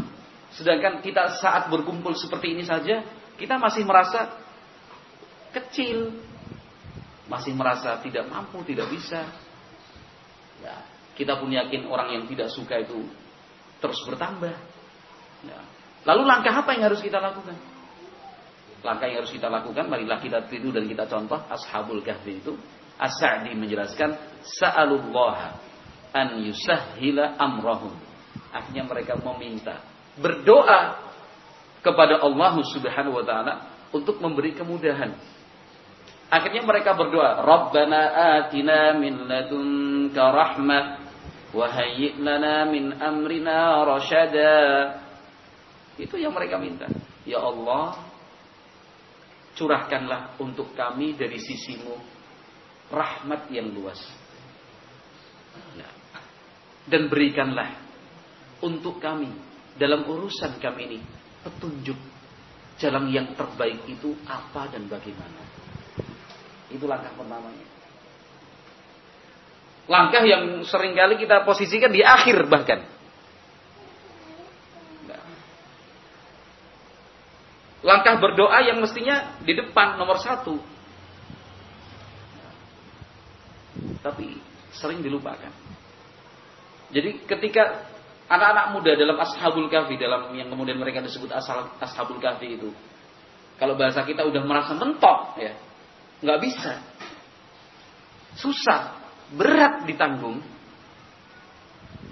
sedangkan kita saat berkumpul seperti ini saja, kita masih merasa kecil, masih merasa tidak mampu, tidak bisa. Ya, kita pun yakin orang yang tidak suka itu terus bertambah. Ya. Lalu langkah apa yang harus kita lakukan? Langkah yang harus kita lakukan, marilah kita tiru dan kita contoh Ashabul Kahfi itu. As-Sa'di menjelaskan, Sa'alullah an yusahhila amrahum. Akhirnya mereka meminta, berdoa kepada Allah Subhanahu wa taala untuk memberi kemudahan Akhirnya mereka berdoa, Rabbana atina min ladunka rahmah wa hayyi' lana min amrina rasyada. Itu yang mereka minta. Ya Allah, curahkanlah untuk kami dari sisimu rahmat yang luas. Nah, dan berikanlah untuk kami dalam urusan kami ini petunjuk jalan yang terbaik itu apa dan bagaimana. Itu langkah pertamanya. Langkah yang sering kali kita posisikan di akhir bahkan. Langkah berdoa yang mestinya di depan nomor satu. Tapi sering dilupakan. Jadi ketika anak-anak muda dalam ashabul kahfi dalam yang kemudian mereka disebut asal ashabul kahfi itu, kalau bahasa kita udah merasa mentok ya, nggak bisa, susah, berat ditanggung.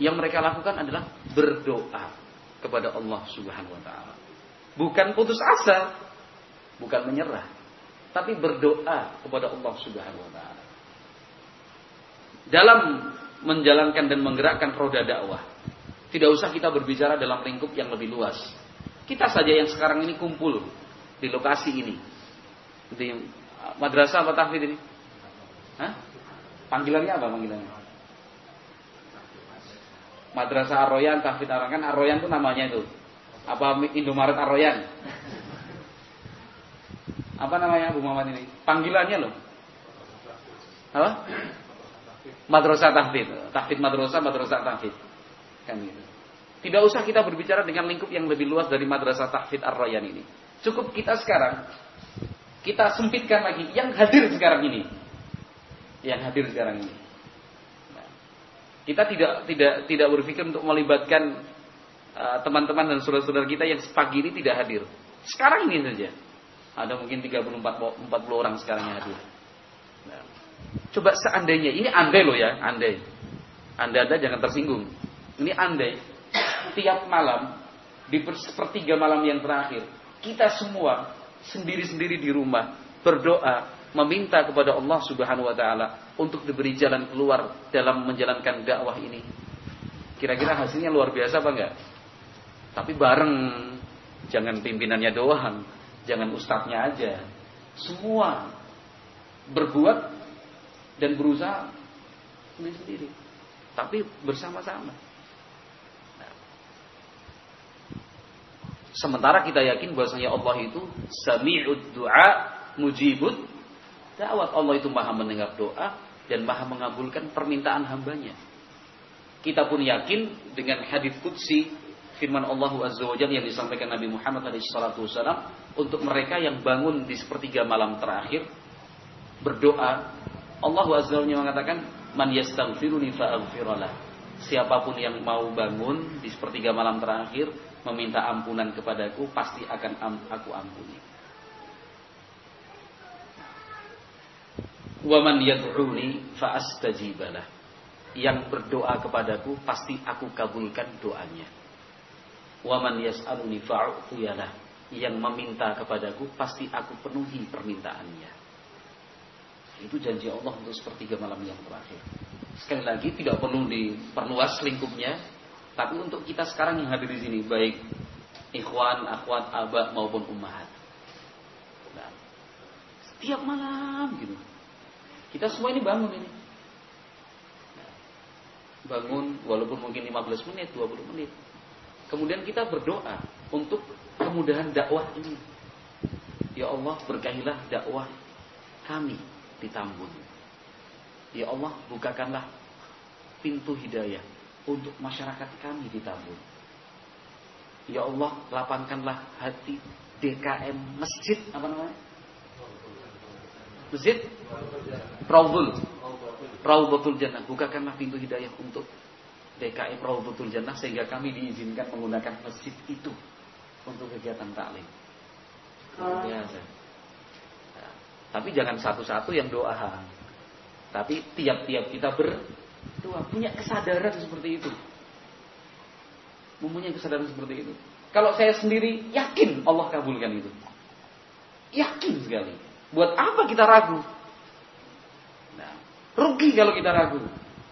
Yang mereka lakukan adalah berdoa kepada Allah Subhanahu Wa Taala. Bukan putus asa, bukan menyerah, tapi berdoa kepada Allah Subhanahu wa taala. Dalam menjalankan dan menggerakkan roda dakwah, tidak usah kita berbicara dalam lingkup yang lebih luas. Kita saja yang sekarang ini kumpul di lokasi ini. Di madrasah apa tahfidz ini? Hah? Panggilannya apa panggilannya? Madrasah Arroyan, tahfidz Arroyan kan Arroyan itu namanya itu. Apa Indomaret Aroyan? Apa namanya Bu Muhammad ini? Panggilannya loh. Apa? Madrasah tahfid. Tahfid madrasah, madrasah tahfid. Kan gitu. Tidak usah kita berbicara dengan lingkup yang lebih luas dari madrasah tahfid Ar-Rayyan ini. Cukup kita sekarang kita sempitkan lagi yang hadir sekarang ini. Yang hadir sekarang ini. Kita tidak tidak tidak berpikir untuk melibatkan Eh, teman-teman dan saudara-saudara kita yang pagi ini tidak hadir. Sekarang ini saja. Ada mungkin 34 40 orang sekarang yang hadir. Nah, coba seandainya ini andai loh ya, andai. Anda-anda jangan tersinggung. Ini andai tiap malam di sepertiga malam yang terakhir kita semua sendiri-sendiri di rumah berdoa meminta kepada Allah Subhanahu wa taala untuk diberi jalan keluar dalam menjalankan dakwah ini. Kira-kira hasilnya luar biasa apa enggak? Tapi bareng, jangan pimpinannya doang, jangan ustadznya aja. Semua berbuat dan berusaha sendiri-sendiri. Tapi bersama-sama. Sementara kita yakin bahwasanya Allah itu sami'ud du'a mujibud da'wat. Allah itu maha mendengar doa dan maha mengabulkan permintaan hambanya. Kita pun yakin dengan hadis qudsi firman Allah Azza yang disampaikan Nabi Muhammad SAW untuk mereka yang bangun di sepertiga malam terakhir berdoa Allah Azza wa mengatakan man yastaghfiruni fa'aghfiralah siapa pun yang mau bangun di sepertiga malam terakhir meminta ampunan kepadaku pasti akan aku ampuni wa man yad'uni fa'astajibalah yang berdoa kepadaku pasti aku kabulkan doanya Waman yas'aluni fa'u'tiyalah. Yang meminta kepadaku pasti aku penuhi permintaannya. Itu janji Allah untuk sepertiga malam yang terakhir. Sekali lagi tidak perlu diperluas lingkupnya, tapi untuk kita sekarang yang hadir di sini, baik ikhwan, akhwat, abah maupun ummahat. Nah, setiap malam gitu. Kita semua ini bangun ini. Bangun walaupun mungkin 15 menit, 20 menit. Kemudian kita berdoa untuk kemudahan dakwah ini. Ya Allah berkahilah dakwah kami Tambun. Ya Allah bukakanlah pintu hidayah untuk masyarakat kami di Tambun. Ya Allah lapangkanlah hati DKM masjid apa namanya? Masjid Raudhul Raudhatul Jannah bukakanlah pintu hidayah untuk DKI Rawdatul Jannah sehingga kami diizinkan menggunakan masjid itu untuk kegiatan taklim. Biasa. Tapi jangan satu-satu yang doa. Tapi tiap-tiap kita berdoa punya kesadaran seperti itu. Mempunyai kesadaran seperti itu. Kalau saya sendiri yakin Allah kabulkan itu. Yakin sekali. Buat apa kita ragu? Nah, rugi kalau kita ragu.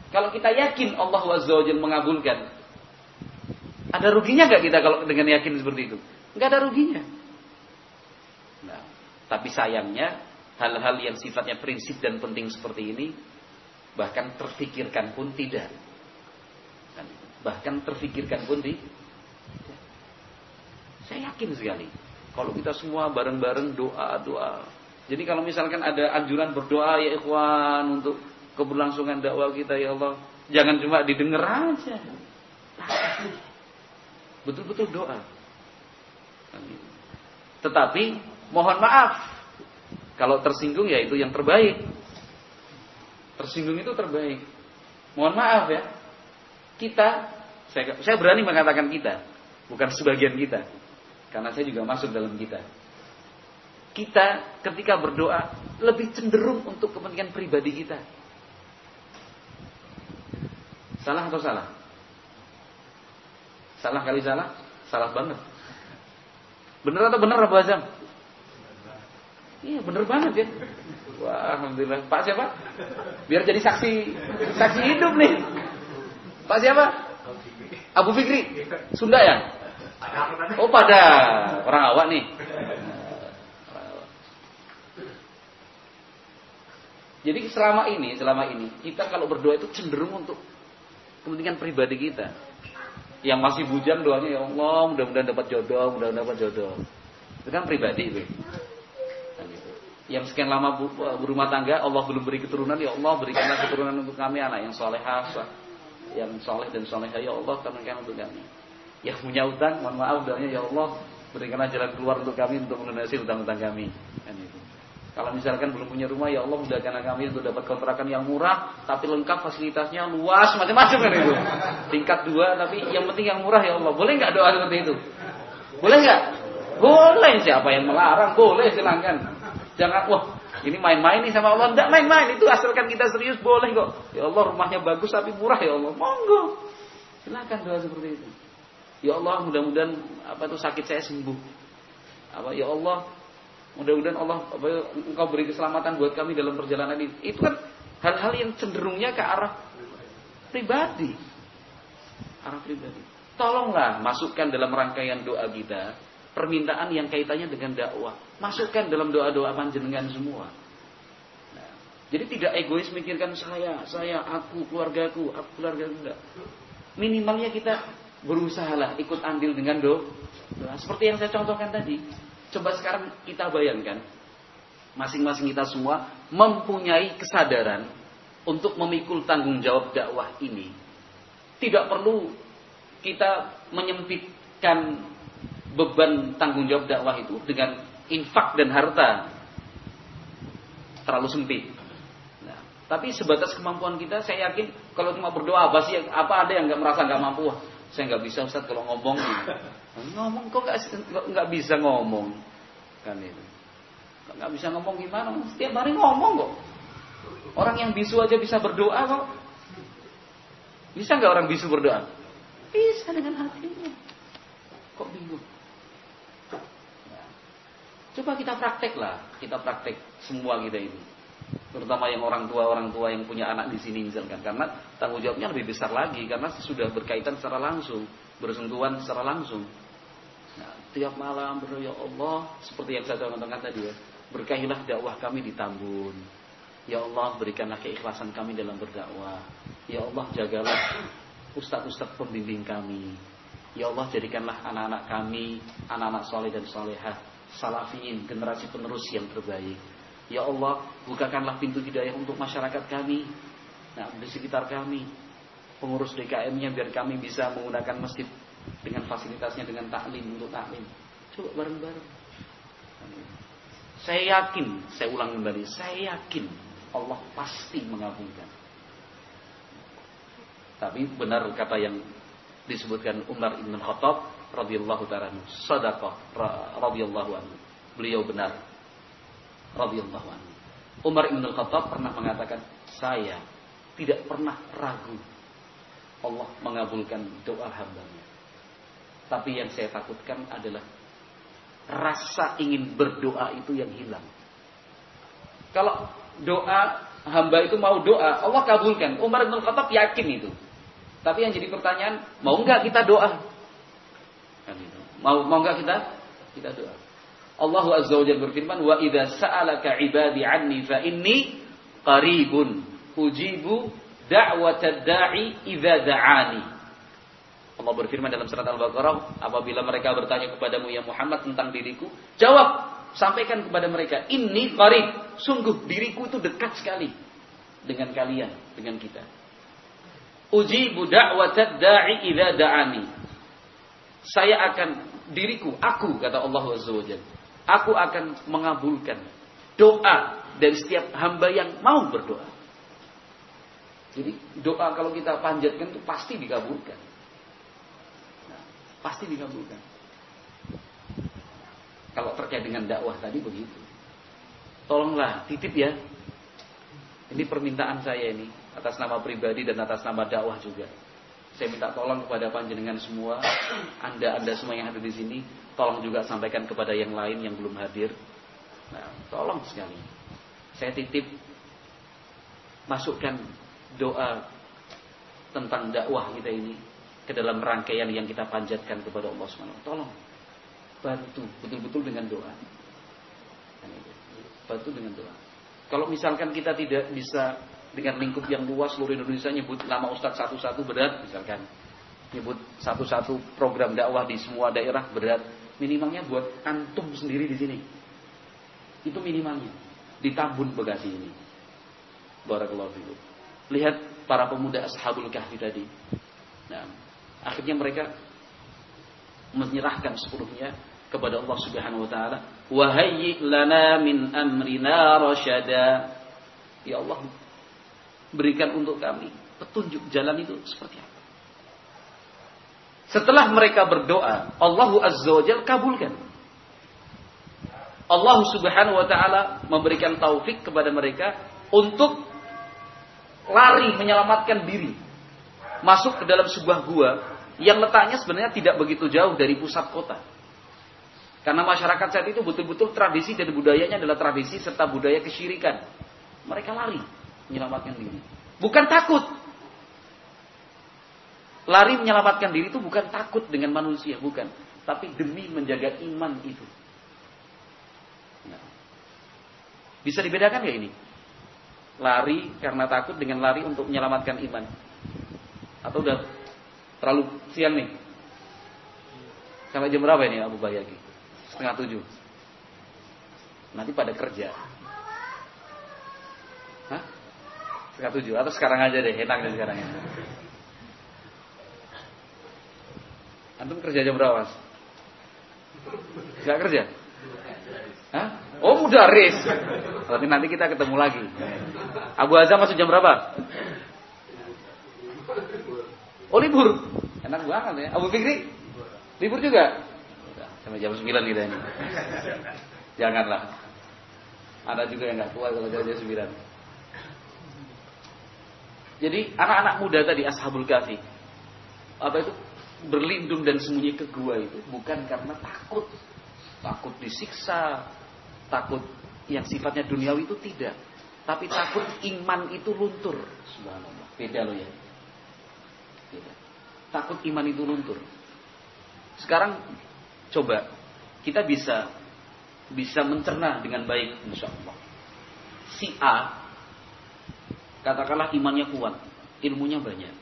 Kalau kita yakin Allah Azza wa mengabulkan. Ada ruginya gak kita kalau dengan yakin seperti itu? Gak ada ruginya. Nah, tapi sayangnya hal-hal yang sifatnya prinsip dan penting seperti ini bahkan terfikirkan pun tidak. Bahkan terfikirkan pun tidak. Saya yakin sekali kalau kita semua bareng-bareng doa-doa. Jadi kalau misalkan ada anjuran berdoa ya ikhwan untuk keberlangsungan dakwah kita ya Allah. Jangan cuma didengar aja. Betul-betul doa. Tetapi mohon maaf kalau tersinggung ya itu yang terbaik. Tersinggung itu terbaik. Mohon maaf ya. Kita saya, saya berani mengatakan kita, bukan sebagian kita. Karena saya juga masuk dalam kita. Kita ketika berdoa lebih cenderung untuk kepentingan pribadi kita. Salah atau salah? Salah kali salah? Salah banget. Bener atau bener Abu Azam? Iya bener banget ya. Wah, alhamdulillah. Pak siapa? Biar jadi saksi saksi hidup nih. Pak siapa? Abu Fikri. Sunda ya? Oh pada orang awak nih. Jadi selama ini, selama ini kita kalau berdoa itu cenderung untuk kepentingan pribadi kita. Yang masih bujang doanya ya Allah, mudah-mudahan dapat jodoh, mudah-mudahan dapat jodoh. Itu kan pribadi itu. Yang sekian lama berumah tangga, Allah belum beri keturunan, ya Allah berikanlah keturunan untuk kami anak yang solehah, yang soleh dan solehah, ya Allah karunikan untuk kami. Yang punya utang, mohon maaf doanya ya Allah berikanlah jalan keluar untuk kami untuk melunasi utang-utang kami. Kan itu. Kalau misalkan belum punya rumah, ya Allah mudahkan kami untuk dapat kontrakan yang murah, tapi lengkap fasilitasnya luas, macam-macam kan itu. Tingkat dua, tapi yang penting yang murah ya Allah. Boleh nggak doa seperti itu? Boleh nggak? Boleh. Siapa yang melarang? Boleh silahkan. Jangan, wah ini main-main nih sama Allah. Tidak main-main. Itu asalkan kita serius boleh kok. Ya Allah rumahnya bagus tapi murah ya Allah. Monggo. Silahkan doa seperti itu. Ya Allah mudah-mudahan apa itu sakit saya sembuh. Apa ya Allah Mudah-mudahan Allah engkau beri keselamatan buat kami dalam perjalanan ini. Itu kan hal-hal yang cenderungnya ke arah pribadi. Arah pribadi. Tolonglah masukkan dalam rangkaian doa kita permintaan yang kaitannya dengan dakwah. Masukkan dalam doa-doa panjenengan semua. Nah, jadi tidak egois mikirkan saya, saya, aku, keluargaku, aku, keluarga enggak. Minimalnya kita berusaha lah ikut andil dengan doa. Seperti yang saya contohkan tadi. Coba sekarang kita bayangkan, masing-masing kita semua mempunyai kesadaran untuk memikul tanggung jawab dakwah ini. Tidak perlu kita menyempitkan beban tanggung jawab dakwah itu dengan infak dan harta. Terlalu sempit. Nah, tapi sebatas kemampuan kita, saya yakin kalau cuma berdoa apa sih, apa ada yang nggak merasa nggak mampu? Saya nggak bisa Ustaz kalau ngomong. (laughs) ngomong kok nggak bisa ngomong kan itu. Nggak bisa ngomong gimana? Setiap hari ngomong kok. Orang yang bisu aja bisa berdoa kok. Bisa nggak orang bisu berdoa? Bisa dengan hatinya. Kok bingung? Coba kita praktek lah, kita praktek semua kita ini. Terutama yang orang tua orang tua yang punya anak di sini misalkan. Karena tanggung jawabnya lebih besar lagi. Karena sudah berkaitan secara langsung. Bersentuhan secara langsung. Nah, tiap malam berdoa ya Allah. Seperti yang saya contohkan tadi ya. Berkahilah dakwah kami di Tambun. Ya Allah berikanlah keikhlasan kami dalam berdakwah. Ya Allah jagalah ustadz-ustadz pembimbing kami. Ya Allah jadikanlah anak-anak kami anak-anak soleh dan solehah salafiyin generasi penerus yang terbaik Ya Allah, bukakanlah pintu hidayah untuk masyarakat kami. Nah, di sekitar kami. Pengurus DKM-nya biar kami bisa menggunakan masjid dengan fasilitasnya dengan taklim untuk taklim. Coba bareng-bareng. Saya yakin, saya ulang kembali, saya yakin Allah pasti mengabulkan. Tapi benar kata yang disebutkan Umar Ibn Khattab radhiyallahu taala sadaqah radhiyallahu anhu. Beliau benar radhiyallahu anhu. Umar bin Al-Khattab pernah mengatakan, saya tidak pernah ragu Allah mengabulkan doa hambanya. Tapi yang saya takutkan adalah rasa ingin berdoa itu yang hilang. Kalau doa hamba itu mau doa, Allah kabulkan. Umar bin Khattab yakin itu. Tapi yang jadi pertanyaan, mau nggak kita doa? Kan mau mau nggak kita? Kita doa. Allah Azza wa Jalla berfirman, "Wa idza sa'alaka 'ibadi 'anni fa inni qaribun ujibu da'watad da'i idza da'ani." Allah berfirman dalam surat Al-Baqarah, apabila mereka bertanya kepadamu ya Muhammad tentang diriku, jawab, sampaikan kepada mereka, "Inni qarib." Sungguh diriku itu dekat sekali. dengan kalian, dengan kita. Uji budak watad da'i idza da'ani. Saya akan diriku, aku kata Allah Azza Aku akan mengabulkan doa dari setiap hamba yang mau berdoa. Jadi doa kalau kita panjatkan itu pasti dikabulkan. Nah, pasti dikabulkan. Kalau terkait dengan dakwah tadi begitu. Tolonglah titip ya. Ini permintaan saya ini atas nama pribadi dan atas nama dakwah juga. Saya minta tolong kepada panjenengan semua, Anda Anda semua yang ada di sini, tolong juga sampaikan kepada yang lain yang belum hadir. Nah, tolong sekali. Saya titip masukkan doa tentang dakwah kita ini ke dalam rangkaian yang kita panjatkan kepada Allah SWT. Tolong bantu betul-betul dengan doa. Bantu dengan doa. Kalau misalkan kita tidak bisa dengan lingkup yang luas seluruh Indonesia nyebut nama Ustadz satu-satu berat misalkan. Nyebut satu-satu program dakwah di semua daerah berat. Minimalnya buat antum sendiri di sini. Itu minimalnya. Di Tambun Bekasi ini. Barakallahu fikum. Lihat para pemuda ashabul kahfi tadi. Nah, akhirnya mereka menyerahkan sepenuhnya kepada Allah Subhanahu wa taala, "Wa lana min amrina rasyada." Ya Allah, berikan untuk kami petunjuk jalan itu seperti apa. Setelah mereka berdoa, Allah Azza wa Jalla kabulkan. Allah Subhanahu wa taala memberikan taufik kepada mereka untuk lari menyelamatkan diri masuk ke dalam sebuah gua yang letaknya sebenarnya tidak begitu jauh dari pusat kota. Karena masyarakat saat itu betul-betul tradisi dan budayanya adalah tradisi serta budaya kesyirikan. Mereka lari menyelamatkan diri. Bukan takut. Lari menyelamatkan diri itu bukan takut dengan manusia, bukan. Tapi demi menjaga iman itu. Nah. Bisa dibedakan ya ini? lari karena takut dengan lari untuk menyelamatkan iman? Atau udah terlalu siang nih? Sampai jam berapa ini Abu Bayagi? Setengah tujuh. Nanti pada kerja. Hah? Setengah tujuh. Atau sekarang aja deh, enak deh sekarang ya. Antum kerja jam berapa? Gak kerja? Hah? Oh mudaris. Berarti nanti kita ketemu lagi. Abu Azam masuk jam berapa? Oh libur. Enak banget ya. Abu Fikri? Libur juga? Sampai jam 9 kita ini. Janganlah. Ada juga yang nggak kuat kalau jam 9. Jadi anak-anak muda tadi Ashabul Kahfi apa itu berlindung dan sembunyi ke gua itu bukan karena takut takut disiksa takut yang sifatnya duniawi itu tidak. Tapi takut iman itu luntur. Subhanallah. Beda loh ya. Beda. Takut iman itu luntur. Sekarang coba kita bisa bisa mencerna dengan baik insya Allah. Si A katakanlah imannya kuat, ilmunya banyak.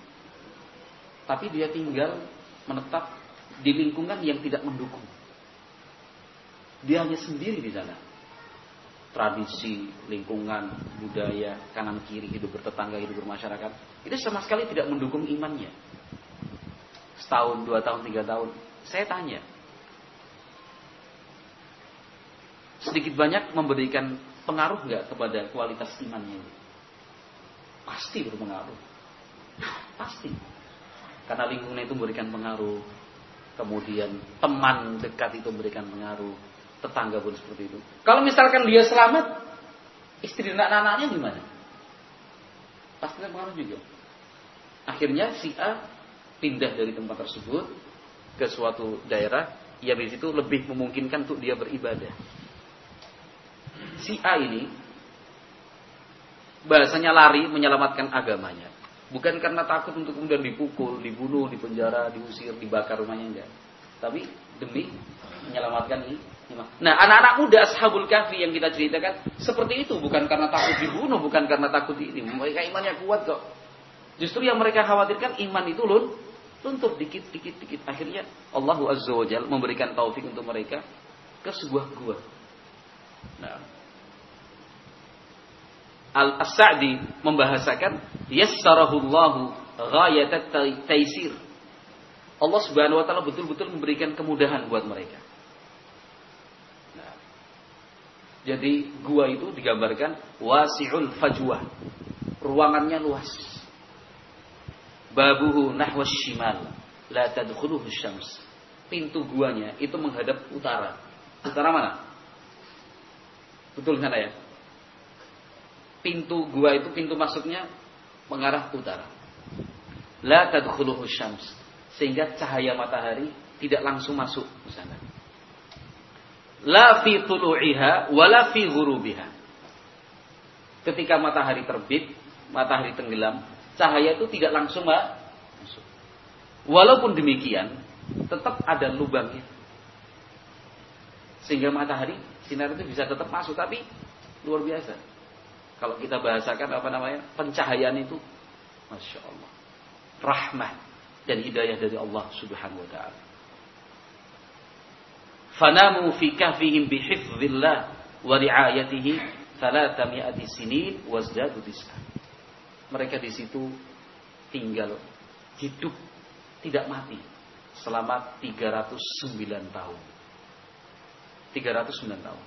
Tapi dia tinggal menetap di lingkungan yang tidak mendukung. Dia hanya sendiri di sana tradisi, lingkungan, budaya, kanan kiri, hidup bertetangga, hidup bermasyarakat, itu sama sekali tidak mendukung imannya. Setahun, dua tahun, tiga tahun. Saya tanya, sedikit banyak memberikan pengaruh nggak kepada kualitas imannya Pasti berpengaruh. Pasti. Karena lingkungan itu memberikan pengaruh. Kemudian teman dekat itu memberikan pengaruh tetangga pun seperti itu. Kalau misalkan dia selamat, istri dan anak-anaknya gimana? Pasti pengaruh juga. Akhirnya si A pindah dari tempat tersebut ke suatu daerah yang di situ lebih memungkinkan untuk dia beribadah. Si A ini bahasanya lari menyelamatkan agamanya. Bukan karena takut untuk kemudian dipukul, dibunuh, dipenjara, diusir, dibakar rumahnya enggak. Tapi demi menyelamatkan ini Nah, anak-anak muda ashabul kahfi yang kita ceritakan seperti itu bukan karena takut dibunuh, bukan karena takut ini. Mereka imannya kuat kok. Justru yang mereka khawatirkan iman itu lun luntur dikit dikit dikit. Akhirnya Allah Azza wa Jalla memberikan taufik untuk mereka ke sebuah gua. Nah, Al-Sa'di membahasakan yassarahullahu ghayatat taisir. Allah Subhanahu wa taala betul-betul memberikan kemudahan buat mereka. Nah, jadi gua itu digambarkan wasi'ul fajwah. Ruangannya luas. Babuhu nahwas shimal la tadkhuluhu syams. Pintu guanya itu menghadap utara. Utara mana? Betul kan ya? Pintu gua itu pintu masuknya mengarah utara. La tadkhuluhu syams. Sehingga cahaya matahari tidak langsung masuk ke sana. La fi tulu'iha wa la fi ghurubiha. Ketika matahari terbit, matahari tenggelam, cahaya itu tidak langsung masuk. Walaupun demikian, tetap ada lubangnya. Sehingga matahari sinar itu bisa tetap masuk tapi luar biasa. Kalau kita bahasakan apa namanya? Pencahayaan itu Masya Allah. Rahmah dan hidayah dari Allah subhanahu wa ta'ala. Fanamu fi kahfihim bihifzillah wa riayatihi thalatha mi'ati sinin wazdadu tis'a. Mereka di situ tinggal hidup tidak mati selama 309 tahun. 309 tahun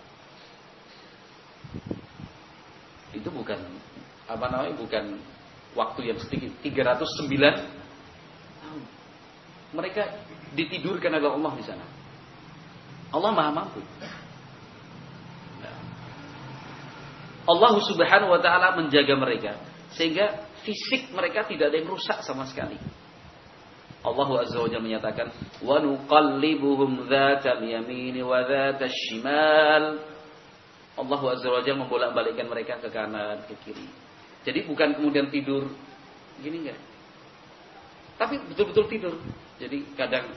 itu bukan apa namanya bukan waktu yang sedikit. 309 tahun. Mereka ditidurkan oleh Allah di sana. Allah maha mampu. Allah subhanahu wa ta'ala menjaga mereka sehingga fisik mereka tidak ada yang rusak sama sekali. Allah azza wa jalla menyatakan wa nuqallibuhum dzatal yamin wa dzatal shimal Allah Azza wa Jalla membolak-balikkan mereka ke kanan, ke kiri. Jadi bukan kemudian tidur gini enggak. Tapi betul-betul tidur. Jadi kadang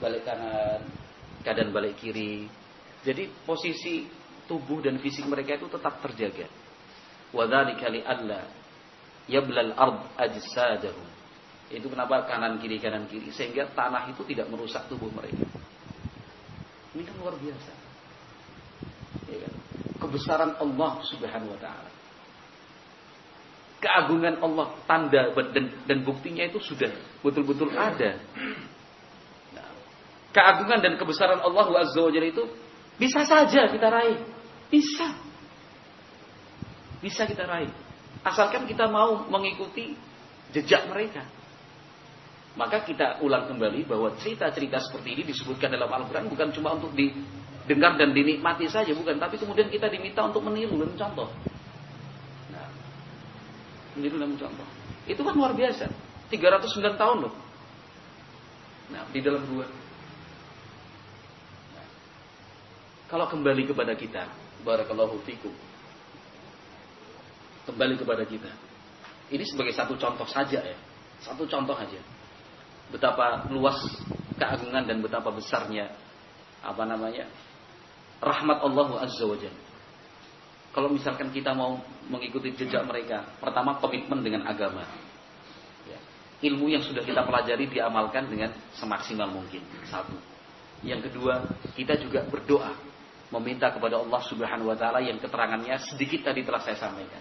balik kanan, kadang balik kiri. Jadi posisi tubuh dan fisik mereka itu tetap terjaga. Wa dzalika li alla yablal ard ajsadahum. Itu kenapa kanan kiri kanan kiri sehingga tanah itu tidak merusak tubuh mereka. Ini kan luar biasa kebesaran Allah Subhanahu wa taala. Keagungan Allah, tanda dan, dan buktinya itu sudah betul-betul ada. Nah, keagungan dan kebesaran Allah Azza wa itu bisa saja kita raih. Bisa. Bisa kita raih. Asalkan kita mau mengikuti jejak mereka. Maka kita ulang kembali bahwa cerita-cerita seperti ini disebutkan dalam Al-Quran bukan cuma untuk di, dengar dan dinikmati saja bukan, tapi kemudian kita diminta untuk meniru dan mencontoh. Nah, meniru dan mencontoh. Itu kan luar biasa. 309 tahun loh. Nah, di dalam dua. Nah, kalau kembali kepada kita, barakallahu fikum. Kembali kepada kita. Ini sebagai satu contoh saja ya. Satu contoh saja. Betapa luas keagungan dan betapa besarnya apa namanya rahmat Allah Azza wa Jalla. Kalau misalkan kita mau mengikuti jejak mereka, pertama komitmen dengan agama. Ya. Ilmu yang sudah kita pelajari diamalkan dengan semaksimal mungkin. Satu. Yang kedua, kita juga berdoa meminta kepada Allah Subhanahu wa taala yang keterangannya sedikit tadi telah saya sampaikan.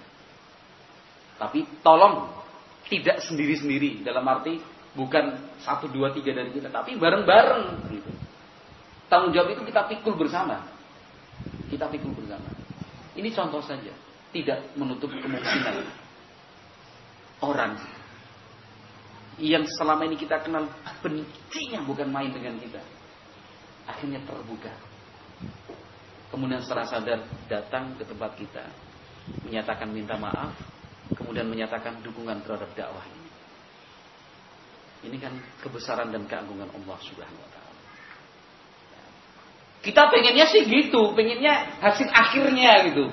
Tapi tolong tidak sendiri-sendiri dalam arti bukan satu dua tiga dari kita, tapi bareng-bareng gitu. Tanggung jawab itu kita pikul bersama. Kita pikul bersama. Ini contoh saja. Tidak menutup kemungkinan. Orang yang selama ini kita kenal bencinya bukan main dengan kita. Akhirnya terbuka. Kemudian setelah sadar datang ke tempat kita. Menyatakan minta maaf. Kemudian menyatakan dukungan terhadap dakwah ini. Ini kan kebesaran dan keagungan Allah Subhanahu wa taala. Kita pengennya sih gitu, pengennya hasil akhirnya gitu.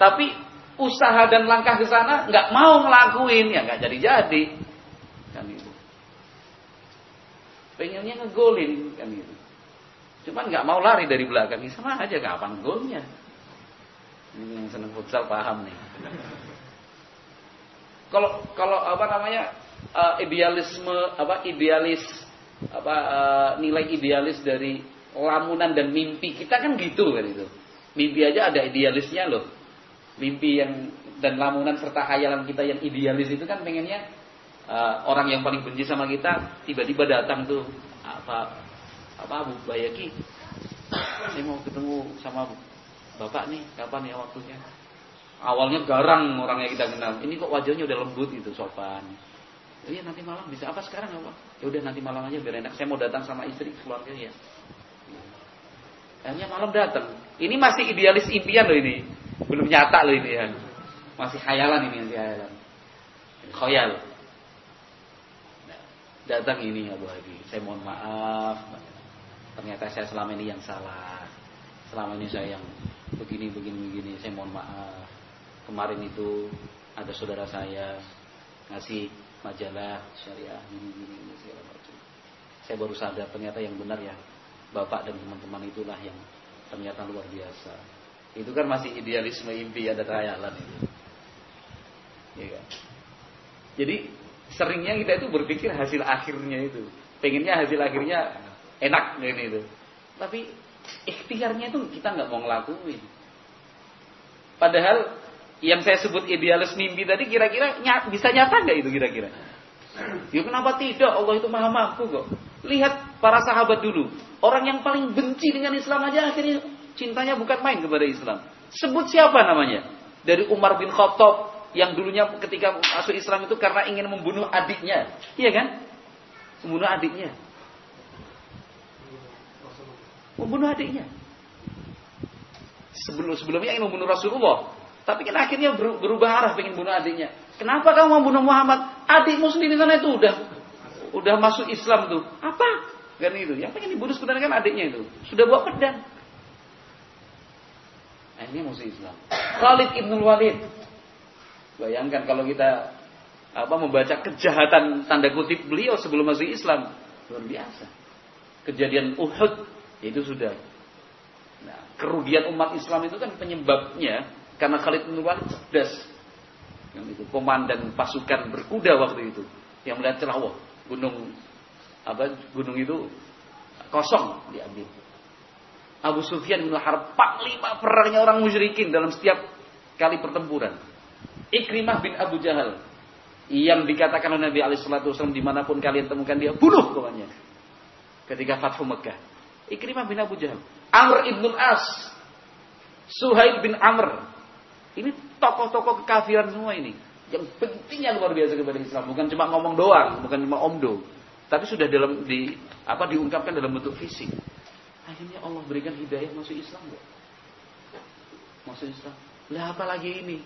Tapi usaha dan langkah ke sana nggak mau ngelakuin ya nggak jadi-jadi kan itu. Pengennya ngegolin kan itu. Cuman nggak mau lari dari belakang, ini sama aja kapan golnya. Ini yang seneng futsal paham nih. Kalau kalau apa namanya uh, idealisme apa idealis apa uh, nilai idealis dari lamunan dan mimpi kita kan gitu kan itu. Mimpi aja ada idealisnya loh. mimpi yang dan lamunan serta hayalan kita yang idealis itu kan pengennya uh, orang yang paling benci sama kita tiba-tiba datang tuh apa apa Abu Bayaki saya mau ketemu sama bapak nih kapan ya waktunya? Awalnya garang orangnya kita kenal. Ini kok wajahnya udah lembut gitu sopan. Oh iya nanti malam bisa. Apa sekarang pak ya udah nanti malam aja biar enak. Saya mau datang sama istri keluarga ya akhirnya malam datang. Ini masih idealis impian loh ini. Belum nyata loh ini ya. Masih khayalan ini masih khayalan. Khayal datang ini Abu Hadi. Saya mohon maaf. Ternyata saya selama ini yang salah. Selama ini saya yang begini begini begini. Saya mohon maaf. Kemarin itu ada saudara saya ngasih majalah syariah gini segala macam. Saya baru sadar ternyata yang benar ya bapak dan teman-teman itulah yang ternyata luar biasa itu kan masih idealisme impi ada khayalan itu ya jadi seringnya kita itu berpikir hasil akhirnya itu pengennya hasil akhirnya enak ini itu tapi ikhtiarnya itu kita nggak mau ngelakuin. Padahal yang saya sebut idealis mimpi tadi kira-kira bisa nyata nggak itu kira-kira? Ya kenapa tidak? Allah itu maha mampu kok. Lihat para sahabat dulu. Orang yang paling benci dengan Islam aja akhirnya cintanya bukan main kepada Islam. Sebut siapa namanya? Dari Umar bin Khattab yang dulunya ketika masuk Islam itu karena ingin membunuh adiknya. Iya kan? Membunuh adiknya membunuh adiknya. Sebelum sebelumnya ingin membunuh Rasulullah, tapi kan akhirnya berubah arah ingin bunuh adiknya. Kenapa kamu membunuh Muhammad? Adikmu sendiri sana itu udah udah masuk Islam tuh. Apa? Kan itu. Yang pengen dibunuh sebenarnya kan adiknya itu. Sudah bawa pedang. Nah, ini musuh Islam. Khalid ibn Walid. Bayangkan kalau kita apa membaca kejahatan tanda kutip beliau sebelum masuk Islam. Luar biasa. Kejadian Uhud itu sudah. Nah, kerugian umat Islam itu kan penyebabnya karena Khalid bin Walid cerdas. Yang itu komandan pasukan berkuda waktu itu yang melihat celah gunung apa gunung itu kosong diambil. Abu Sufyan bin Harb panglima perangnya orang musyrikin dalam setiap kali pertempuran. Ikrimah bin Abu Jahal yang dikatakan oleh Nabi alaihi wasallam di mana pun kalian temukan dia bunuh pokoknya ketika Fathu Mekah Ikrimah bin Abu Jahal. Amr ibn As. Suhaib bin Amr. Ini tokoh-tokoh kekafiran semua ini. Yang pentingnya luar biasa kepada Islam. Bukan cuma ngomong doang. Bukan cuma omdo. Tapi sudah dalam di apa diungkapkan dalam bentuk fisik. Akhirnya Allah berikan hidayah masuk Islam. Gak? Masuk Islam. Lah apa lagi ini?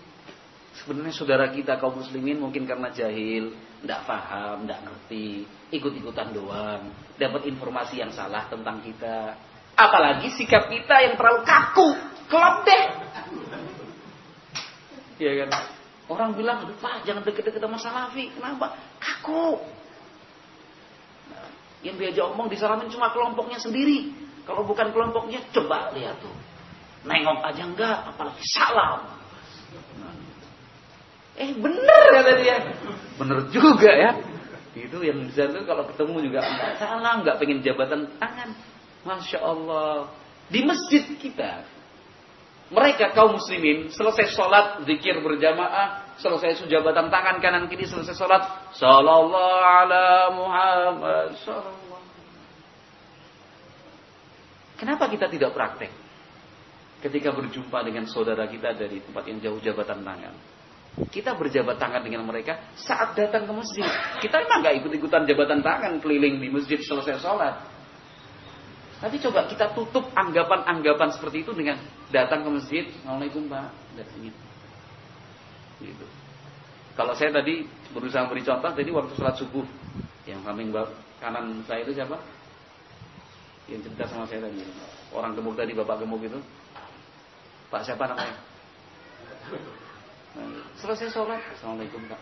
Sebenarnya saudara kita kaum muslimin mungkin karena jahil, tidak paham, tidak ngerti, ikut-ikutan doang, dapat informasi yang salah tentang kita. Apalagi sikap kita yang terlalu kaku, kelop deh. Iya kan? Orang bilang, pak jangan deket-deket sama salafi. Kenapa? Kaku. Yang diajak omong disalamin cuma kelompoknya sendiri. Kalau bukan kelompoknya, coba lihat tuh. Nengok aja enggak, apalagi salam. Eh bener kata dia. Bener juga ya. Itu yang bisa tuh kalau ketemu juga enggak salah, enggak pengen jabatan tangan. Masya Allah. Di masjid kita, mereka kaum muslimin selesai sholat zikir berjamaah, selesai jabatan tangan kanan kiri selesai sholat, sallallahu ala Muhammad sallallahu. Kenapa kita tidak praktek? Ketika berjumpa dengan saudara kita dari tempat yang jauh jabatan tangan. Kita berjabat tangan dengan mereka saat datang ke masjid. Kita emang nggak ikut-ikutan jabatan tangan keliling di masjid selesai sholat. Tapi coba kita tutup anggapan-anggapan seperti itu dengan datang ke masjid. Assalamualaikum Pak. Datangin. Gitu. Kalau saya tadi berusaha beri contoh, tadi waktu sholat subuh. Yang samping kanan saya itu siapa? Yang cerita sama saya tadi. Orang gemuk tadi, bapak gemuk itu. Pak siapa namanya? Selesai sholat, Assalamualaikum Pak.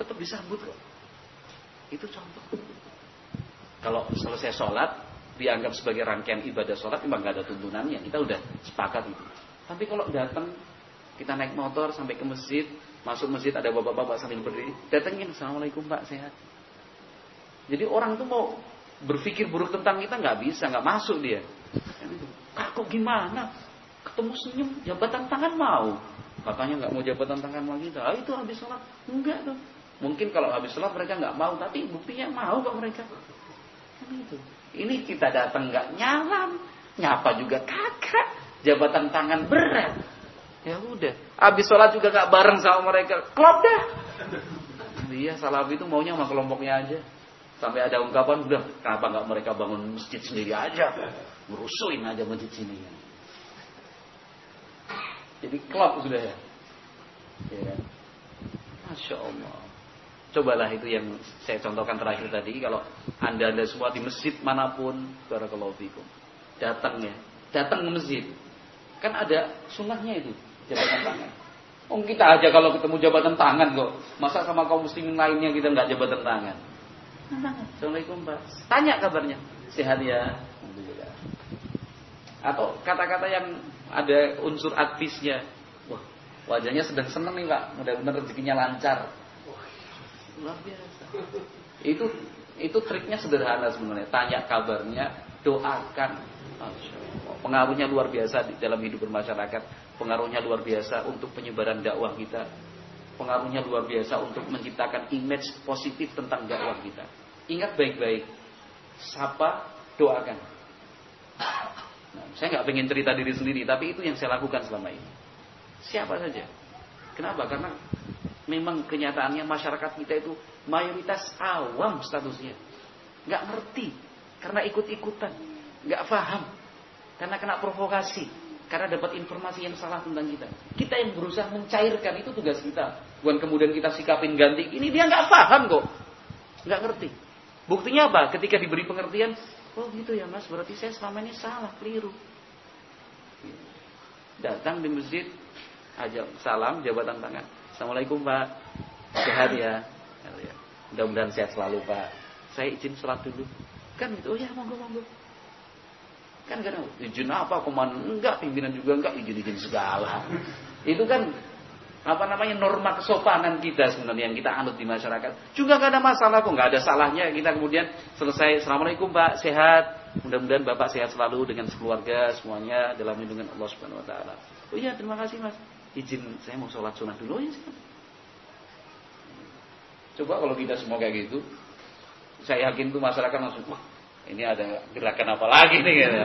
Tetap disambut kok. Itu contoh. Kalau selesai sholat, dianggap sebagai rangkaian ibadah sholat, memang gak ada tuntunannya. Kita udah sepakat itu. Tapi kalau datang, kita naik motor sampai ke masjid, masuk masjid ada bapak-bapak sambil berdiri, datengin, Assalamualaikum Pak, sehat. Jadi orang tuh mau berpikir buruk tentang kita nggak bisa, nggak masuk dia. Kaku gimana? Ketemu senyum, jabatan tangan mau. Katanya nggak mau jabatan tangan sama kita. Ah, itu habis sholat. Enggak tuh. Mungkin kalau habis sholat mereka nggak mau, tapi buktinya mau kok mereka. Kan itu. Ini kita datang nggak nyalam, nyapa juga kakak, jabatan tangan berat. Ya udah, habis sholat juga nggak bareng sama mereka, klop dah. Iya, salafi itu maunya sama kelompoknya aja. Sampai ada ungkapan, udah kenapa nggak mereka bangun masjid sendiri aja, merusuhin aja masjid sini. Jadi klop sudah ya. ya. Masya Allah. Cobalah itu yang saya contohkan terakhir tadi. Kalau anda anda semua di masjid mana pun, barakallahu fikum, datang ya, datang ke masjid. Kan ada sunnahnya itu jabatan tangan. Oh kita aja kalau ketemu jabatan tangan kok. Masa sama kaum muslimin lainnya kita nggak jabatan tangan? Assalamualaikum Pak. Tanya kabarnya. Sehat ya. Atau kata-kata yang ada unsur advisnya. Wah, wajahnya sedang senang nih Pak. Mudah-mudahan rezekinya lancar. luar biasa. Itu itu triknya sederhana sebenarnya. Tanya kabarnya, doakan. Pengaruhnya luar biasa di dalam hidup bermasyarakat. Pengaruhnya luar biasa untuk penyebaran dakwah kita pengaruhnya luar biasa untuk menciptakan image positif tentang dakwah kita. Ingat baik-baik. Sapa, doakan. Nah, saya nggak pengen cerita diri sendiri, tapi itu yang saya lakukan selama ini. Siapa saja. Kenapa? Karena memang kenyataannya masyarakat kita itu mayoritas awam statusnya. Nggak ngerti. Karena ikut-ikutan. Nggak paham. Karena kena provokasi. Karena dapat informasi yang salah tentang kita. Kita yang berusaha mencairkan itu tugas kita. Bukan kemudian kita sikapin ganti. Ini dia nggak paham kok. Nggak ngerti. Buktinya apa? Ketika diberi pengertian, oh gitu ya mas, berarti saya selama ini salah, keliru. Datang di masjid, ajak salam, jabatan tangan. Assalamualaikum pak, sehat ya. Mudah-mudahan sehat selalu pak. Saya izin sholat dulu. Kan gitu, oh ya monggo monggo. Kan karena izin apa, komandan enggak, pimpinan juga enggak, izin-izin segala. Itu kan apa namanya norma kesopanan kita sebenarnya yang kita anut di masyarakat. Juga gak ada masalah kok nggak ada salahnya kita kemudian selesai. Assalamualaikum pak. Sehat. Mudah-mudahan bapak sehat selalu dengan sekeluarga semuanya dalam lindungan Allah subhanahu wa taala. Oh iya terima kasih mas. Izin saya mau sholat sunnah dulu ya sih coba kalau kita semua kayak gitu saya yakin tuh masyarakat langsung wah ini ada gerakan apa lagi nih gitu.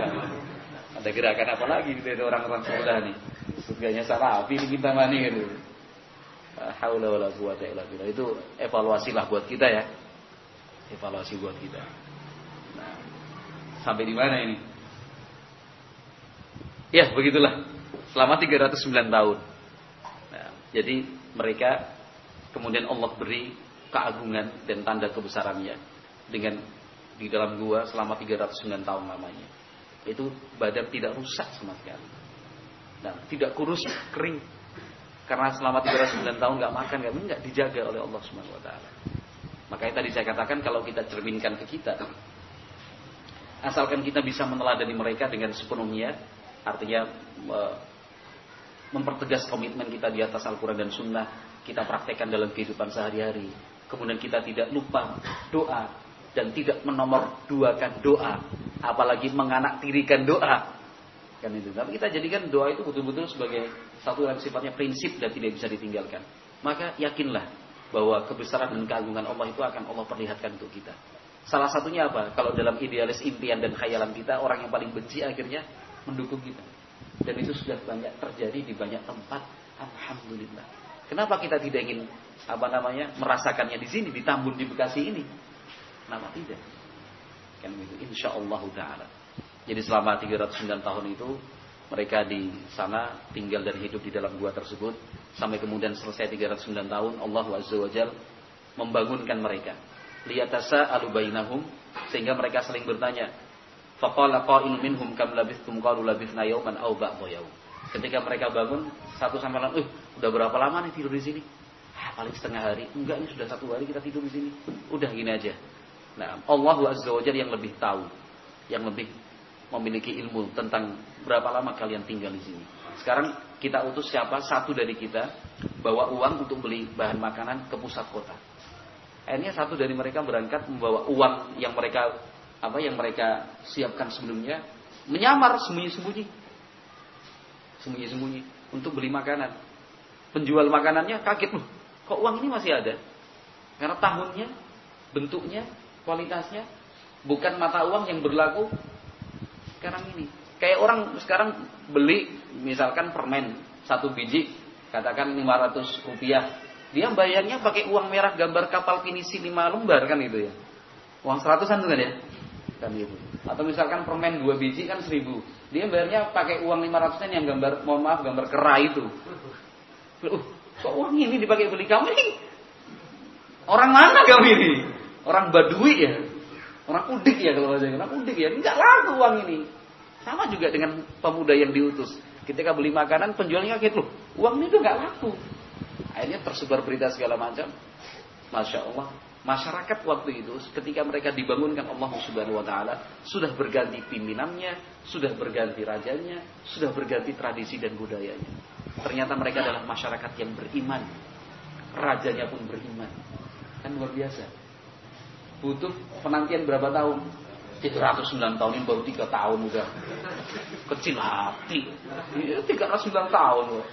ada gerakan apa lagi dari orang-orang sudah nih surganya ini kita mani gitu haula wala quwata illa billah. Itu evaluasi lah buat kita ya. Evaluasi buat kita. Nah, sampai di mana ini? Ya, begitulah. Selama 309 tahun. Nah, jadi mereka kemudian Allah beri keagungan dan tanda kebesarannya dengan di dalam gua selama 309 tahun lamanya. Itu badan tidak rusak sama sekali. Nah, tidak kurus, kering, karena selama 309 tahun nggak makan, minum, nggak dijaga oleh Allah Subhanahu Wa Taala. Makanya tadi saya katakan kalau kita cerminkan ke kita, asalkan kita bisa meneladani mereka dengan sepenuhnya, artinya mempertegas komitmen kita di atas Al-Quran dan Sunnah, kita praktekkan dalam kehidupan sehari-hari. Kemudian kita tidak lupa doa dan tidak menomor duakan doa, apalagi menganaktirikan doa. Kan itu. Tapi kita jadikan doa itu betul-betul sebagai satu yang sifatnya prinsip dan tidak bisa ditinggalkan. Maka yakinlah bahwa kebesaran dan keagungan Allah itu akan Allah perlihatkan untuk kita. Salah satunya apa? Kalau dalam idealis impian dan khayalan kita, orang yang paling benci akhirnya mendukung kita. Dan itu sudah banyak terjadi di banyak tempat. Alhamdulillah. Kenapa kita tidak ingin apa namanya merasakannya di sini, di Tambun di Bekasi ini? Kenapa tidak? Kan itu insya Allah taala. Jadi selama 309 tahun itu mereka di sana tinggal dan hidup di dalam gua tersebut sampai kemudian selesai 309 tahun Allah Azza membangunkan mereka. Liyatasa alubainahum sehingga mereka saling bertanya. Faqala qa'il minhum kam labithtum qalu labithna yawman aw ba'dha yawm. Ketika mereka bangun satu sama lain, "Eh, udah berapa lama nih tidur di sini?" Ah, paling setengah hari. Enggak, ini sudah satu hari kita tidur di sini. Udah gini aja. Nah, Allah Azza wa yang lebih tahu, yang lebih memiliki ilmu tentang berapa lama kalian tinggal di sini. Sekarang kita utus siapa? Satu dari kita bawa uang untuk beli bahan makanan ke pusat kota. Akhirnya satu dari mereka berangkat membawa uang yang mereka apa yang mereka siapkan sebelumnya menyamar sembunyi-sembunyi. Sembunyi-sembunyi untuk beli makanan. Penjual makanannya kaget, loh, kok uang ini masih ada? Karena tahunnya, bentuknya, kualitasnya bukan mata uang yang berlaku sekarang ini. Kayak orang sekarang beli misalkan permen satu biji katakan 500 rupiah. Dia bayarnya pakai uang merah gambar kapal pinisi 5 lembar kan itu ya. Uang seratusan kan ya? Kan itu. Atau misalkan permen dua biji kan 1000. Dia bayarnya pakai uang 500 yang gambar mohon maaf gambar kera itu. Uh, kok uang ini dipakai beli kamu ini? Orang mana kamu ini? Orang Badui ya? Orang udik ya kalau saya orang udik ya. Enggak laku uang ini. Sama juga dengan pemuda yang diutus. Ketika beli makanan penjualnya kaget loh, uang tuh nggak laku. Akhirnya tersebar berita segala macam. Masya Allah, masyarakat waktu itu ketika mereka dibangunkan Allah Subhanahu wa taala sudah berganti pimpinannya, sudah berganti rajanya, sudah berganti tradisi dan budayanya. Ternyata mereka adalah masyarakat yang beriman. Rajanya pun beriman. Kan luar biasa. Butuh penantian berapa tahun? 309 tahun ini baru 3 tahun udah. Kecil hati. 309 tahun loh.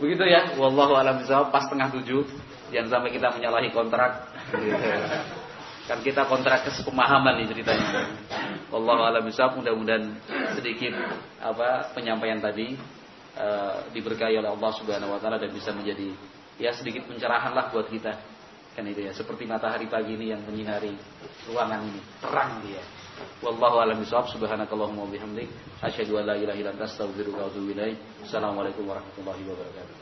begitu ya? Wallahu alam bisawab pas tengah tujuh jangan sampai kita menyalahi kontrak. (laughs) Kan kita kontrak kesepemahaman nih ceritanya. Wallahu alam bisawab mudah-mudahan sedikit apa penyampaian tadi uh, diberkahi oleh Allah Subhanahu wa taala dan bisa menjadi ya sedikit pencerahan lah buat kita kan itu ya seperti matahari pagi ini yang menyinari ruangan ini terang dia Wallahu a'lam bishawab. Subhanakallahumma wa bihamdik asyhadu an la ilaha illa anta astaghfiruka wa atubu ilaik. Assalamualaikum warahmatullahi wabarakatuh.